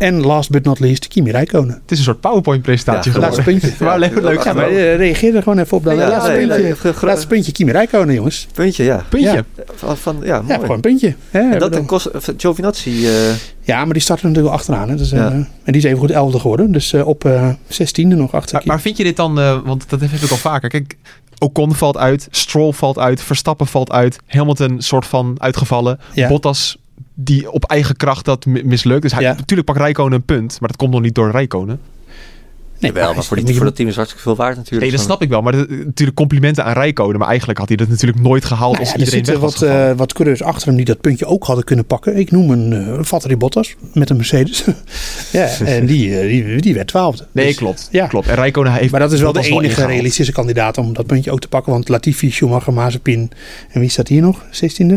En last but not least, Kimi Räikkönen. Het is een soort PowerPoint-presentatie Ja, geworden. Laatste puntje. (laughs) Maar leuk, leuk Ja, maar reageer er gewoon even op. Dat Ja, laatste, nee, puntje, laatste puntje Kimi Räikkönen, jongens. Puntje, ja. Puntje. Ja. Van, van, ja, Ja, mooi. gewoon een puntje. Hè? en dat ten koste van Giovinazzi. eh, Ja, maar die startte natuurlijk wel achteraan. Hè. Dus, eh, Ja. En die is even goed elfde geworden. Dus eh, op eh 16e nog achter. Maar, maar vind je dit dan, eh, want dat heb ik al vaker. Kijk, Ocon valt uit, Stroll valt uit, Verstappen valt uit, Hamilton soort van uitgevallen, Ja. Bottas die op eigen kracht dat mi- mislukt. Dus hij, Ja. natuurlijk pakt Rijkonen een punt, maar dat komt nog niet door Rijkonen. nee, wel, maar voor, die, voor dat team is hartstikke veel waard natuurlijk. Nee, dat snap ik wel. Maar natuurlijk complimenten aan Rijkonen. Maar eigenlijk had hij dat natuurlijk nooit gehaald Nou als ja, er iedereen weg zitten was wat, eh, wat coureurs achter hem die dat puntje ook hadden kunnen pakken. Ik noem een uh, Valtteri Bottas met een Mercedes. (laughs) ja, en die, eh, die, die werd twaalfde. nee, Dus- klopt. ja. klopt. En Rijkonen heeft Maar dat is wel de enige realistische kandidaat om dat puntje ook te pakken. Want Latifi, Schumacher, Mazepin en wie staat hier nog? 16e?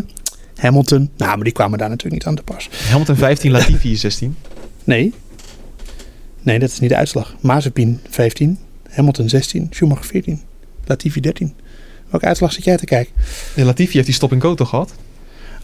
Hamilton. Nou, maar die kwamen daar natuurlijk niet aan te pas. Hamilton 15, (laughs) Latifi 16. Nee. Nee, dat is niet de uitslag. Mazepin 15, Hamilton 16, Schumacher 14, Latifi 13. Welke uitslag zit jij te kijken? De Latifi heeft die stop en go toch gehad?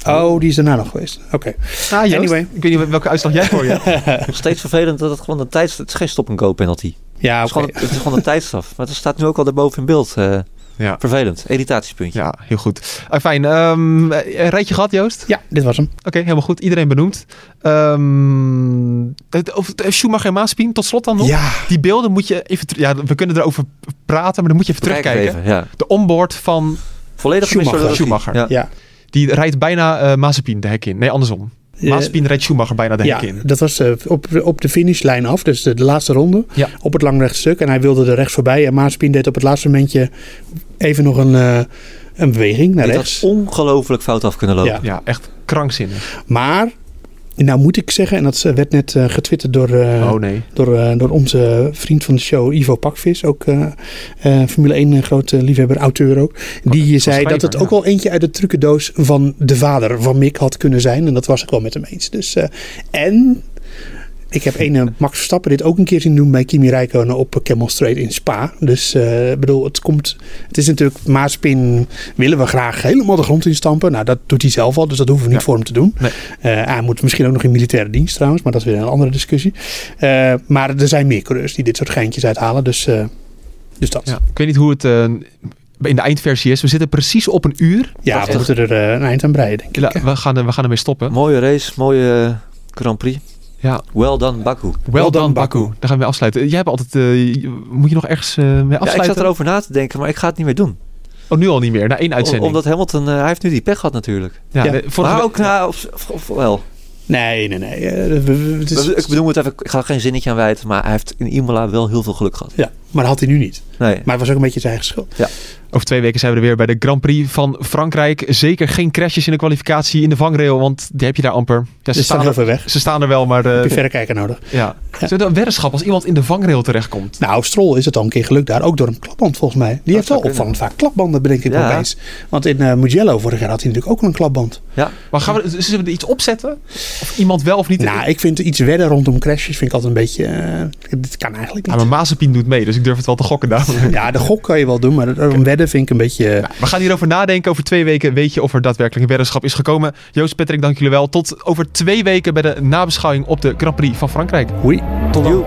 Oh, die is daarna nog geweest. Oké. Ah, Anyway. Ik weet niet welke uitslag jij voor je hebt. Nog (laughs) steeds vervelend dat het gewoon een tijd... Het is geen stop-and-go penalty. Ja, Het, is gewoon, het is gewoon een tijdstraf. Maar het staat nu ook al daarboven in beeld. eh, Ja. vervelend. Irritatiepuntje. Ja, heel goed. Ah, fijn. Ehm een rijtje gehad, Joost? Ja, dit was hem. Oké, helemaal goed. Iedereen benoemd. Ehm het- of, het- Schumacher en Maaspien, tot slot dan nog. Ja, Die beelden moet je even... ter- Ja, we kunnen erover praten, maar dan moet je even Kijk terugkijken. even, ja. De onboard van Volledig Schumacher. Schumacher. Ja. ja. Die rijdt bijna eh Mazepin de hek in. Nee, andersom. Eh, Mazepin rijdt Schumacher bijna de Ja, hek in. dat was eh, op, op de finishlijn af, dus de, de laatste ronde. Ja. Op het langrechtstuk. En hij wilde er rechts voorbij. En Maaspien deed op het laatste momentje even nog een, eh, een beweging naar Dit rechts. had ongelooflijk fout af kunnen lopen. Ja. Ja, echt krankzinnig. Maar, nou moet ik zeggen, en dat eh, werd net eh, getwitterd door, eh, oh nee. door, door onze vriend van de show, Ivo Pakvis. Ook Formule 1 een grote liefhebber, auteur ook. Die zei dat het ook wel eentje uit de trucendoos van de vader van Mick had kunnen zijn. En dat was ik wel met hem eens. Dus, en ik heb een eh, Max Verstappen dit ook een keer zien doen bij Kimi Räikkönen op Camel Straight in Spa. Dus eh, ik bedoel, het komt. Het is natuurlijk Maaspin willen we graag helemaal de grond instampen. Nou, dat doet hij zelf al, dus dat hoeven we niet Ja. voor hem te doen. Nee. Eh, hij moet misschien ook nog in militaire dienst trouwens, maar dat is weer een andere discussie. Eh, maar er zijn meer coureurs die dit soort geintjes uithalen, dus, eh, dus dat. Ja, Ja, ik weet niet hoe het eh, in de eindversie is. We zitten precies op een uur. we moeten er eh, een eind aan breien, denk ik. Ja, we, gaan, er- we gaan ermee stoppen. Mooie race, mooie eh, Grand Prix. Ja, Well done, Baku. well, done, done, Baku. Daar gaan we mee afsluiten. Jij hebt altijd... eh, moet je nog ergens eh, mee Ja, ik afsluiten? zat erover na te denken, maar ik ga het niet meer doen. Oh, nu al niet meer. Na één Om- uitzending. omdat Hamilton, eh, hij heeft nu die pech gehad natuurlijk. ja, Ja. vorige maar ook, nou, of, of- of wel. Nee, nee, nee. het is- ik bedoel het even, ik ga er geen zinnetje aan wijten, maar hij heeft in Imola wel heel veel geluk gehad. ja, maar dat had hij nu niet. Nee. Maar het was ook een beetje zijn eigen schuld. Over twee weken zijn we er weer bij de Grand Prix van Frankrijk. Zeker geen crashes in de kwalificatie in de vangrail, want die heb je daar amper. Ja, ze, staan er, ver weg. ze staan er wel, maar... eh, Heb je verrekijker nodig. ja. Ja. Is het een weddenschap als iemand in de vangrail terechtkomt? Nou, Stroll is het al een keer gelukt daar. Ook door een klapband volgens mij. Die heeft wel opvallend vaak klapbanden, bedenk ik Ja. wel eens. Want in eh, Mugello vorig jaar had hij natuurlijk ook een klapband. Ja, Maar gaan we, zullen we er iets opzetten? Of iemand wel of niet? Nou, ik vind iets wedden rondom crashes vind ik altijd een beetje... eh, dit kan eigenlijk Ja, niet. maar Mazepin doet mee, dus ik durf het wel te gokken daar. Ja, de gok kan je wel doen, maar een wedden vind ik een beetje... eh, We gaan hierover nadenken. Over twee weken weet je of er daadwerkelijk een weddenschap is gekomen. Joost, Patrick, dank jullie wel. Tot over twee weken bij de nabeschouwing op de Grand Prix van Frankrijk. Oei. Tot dan.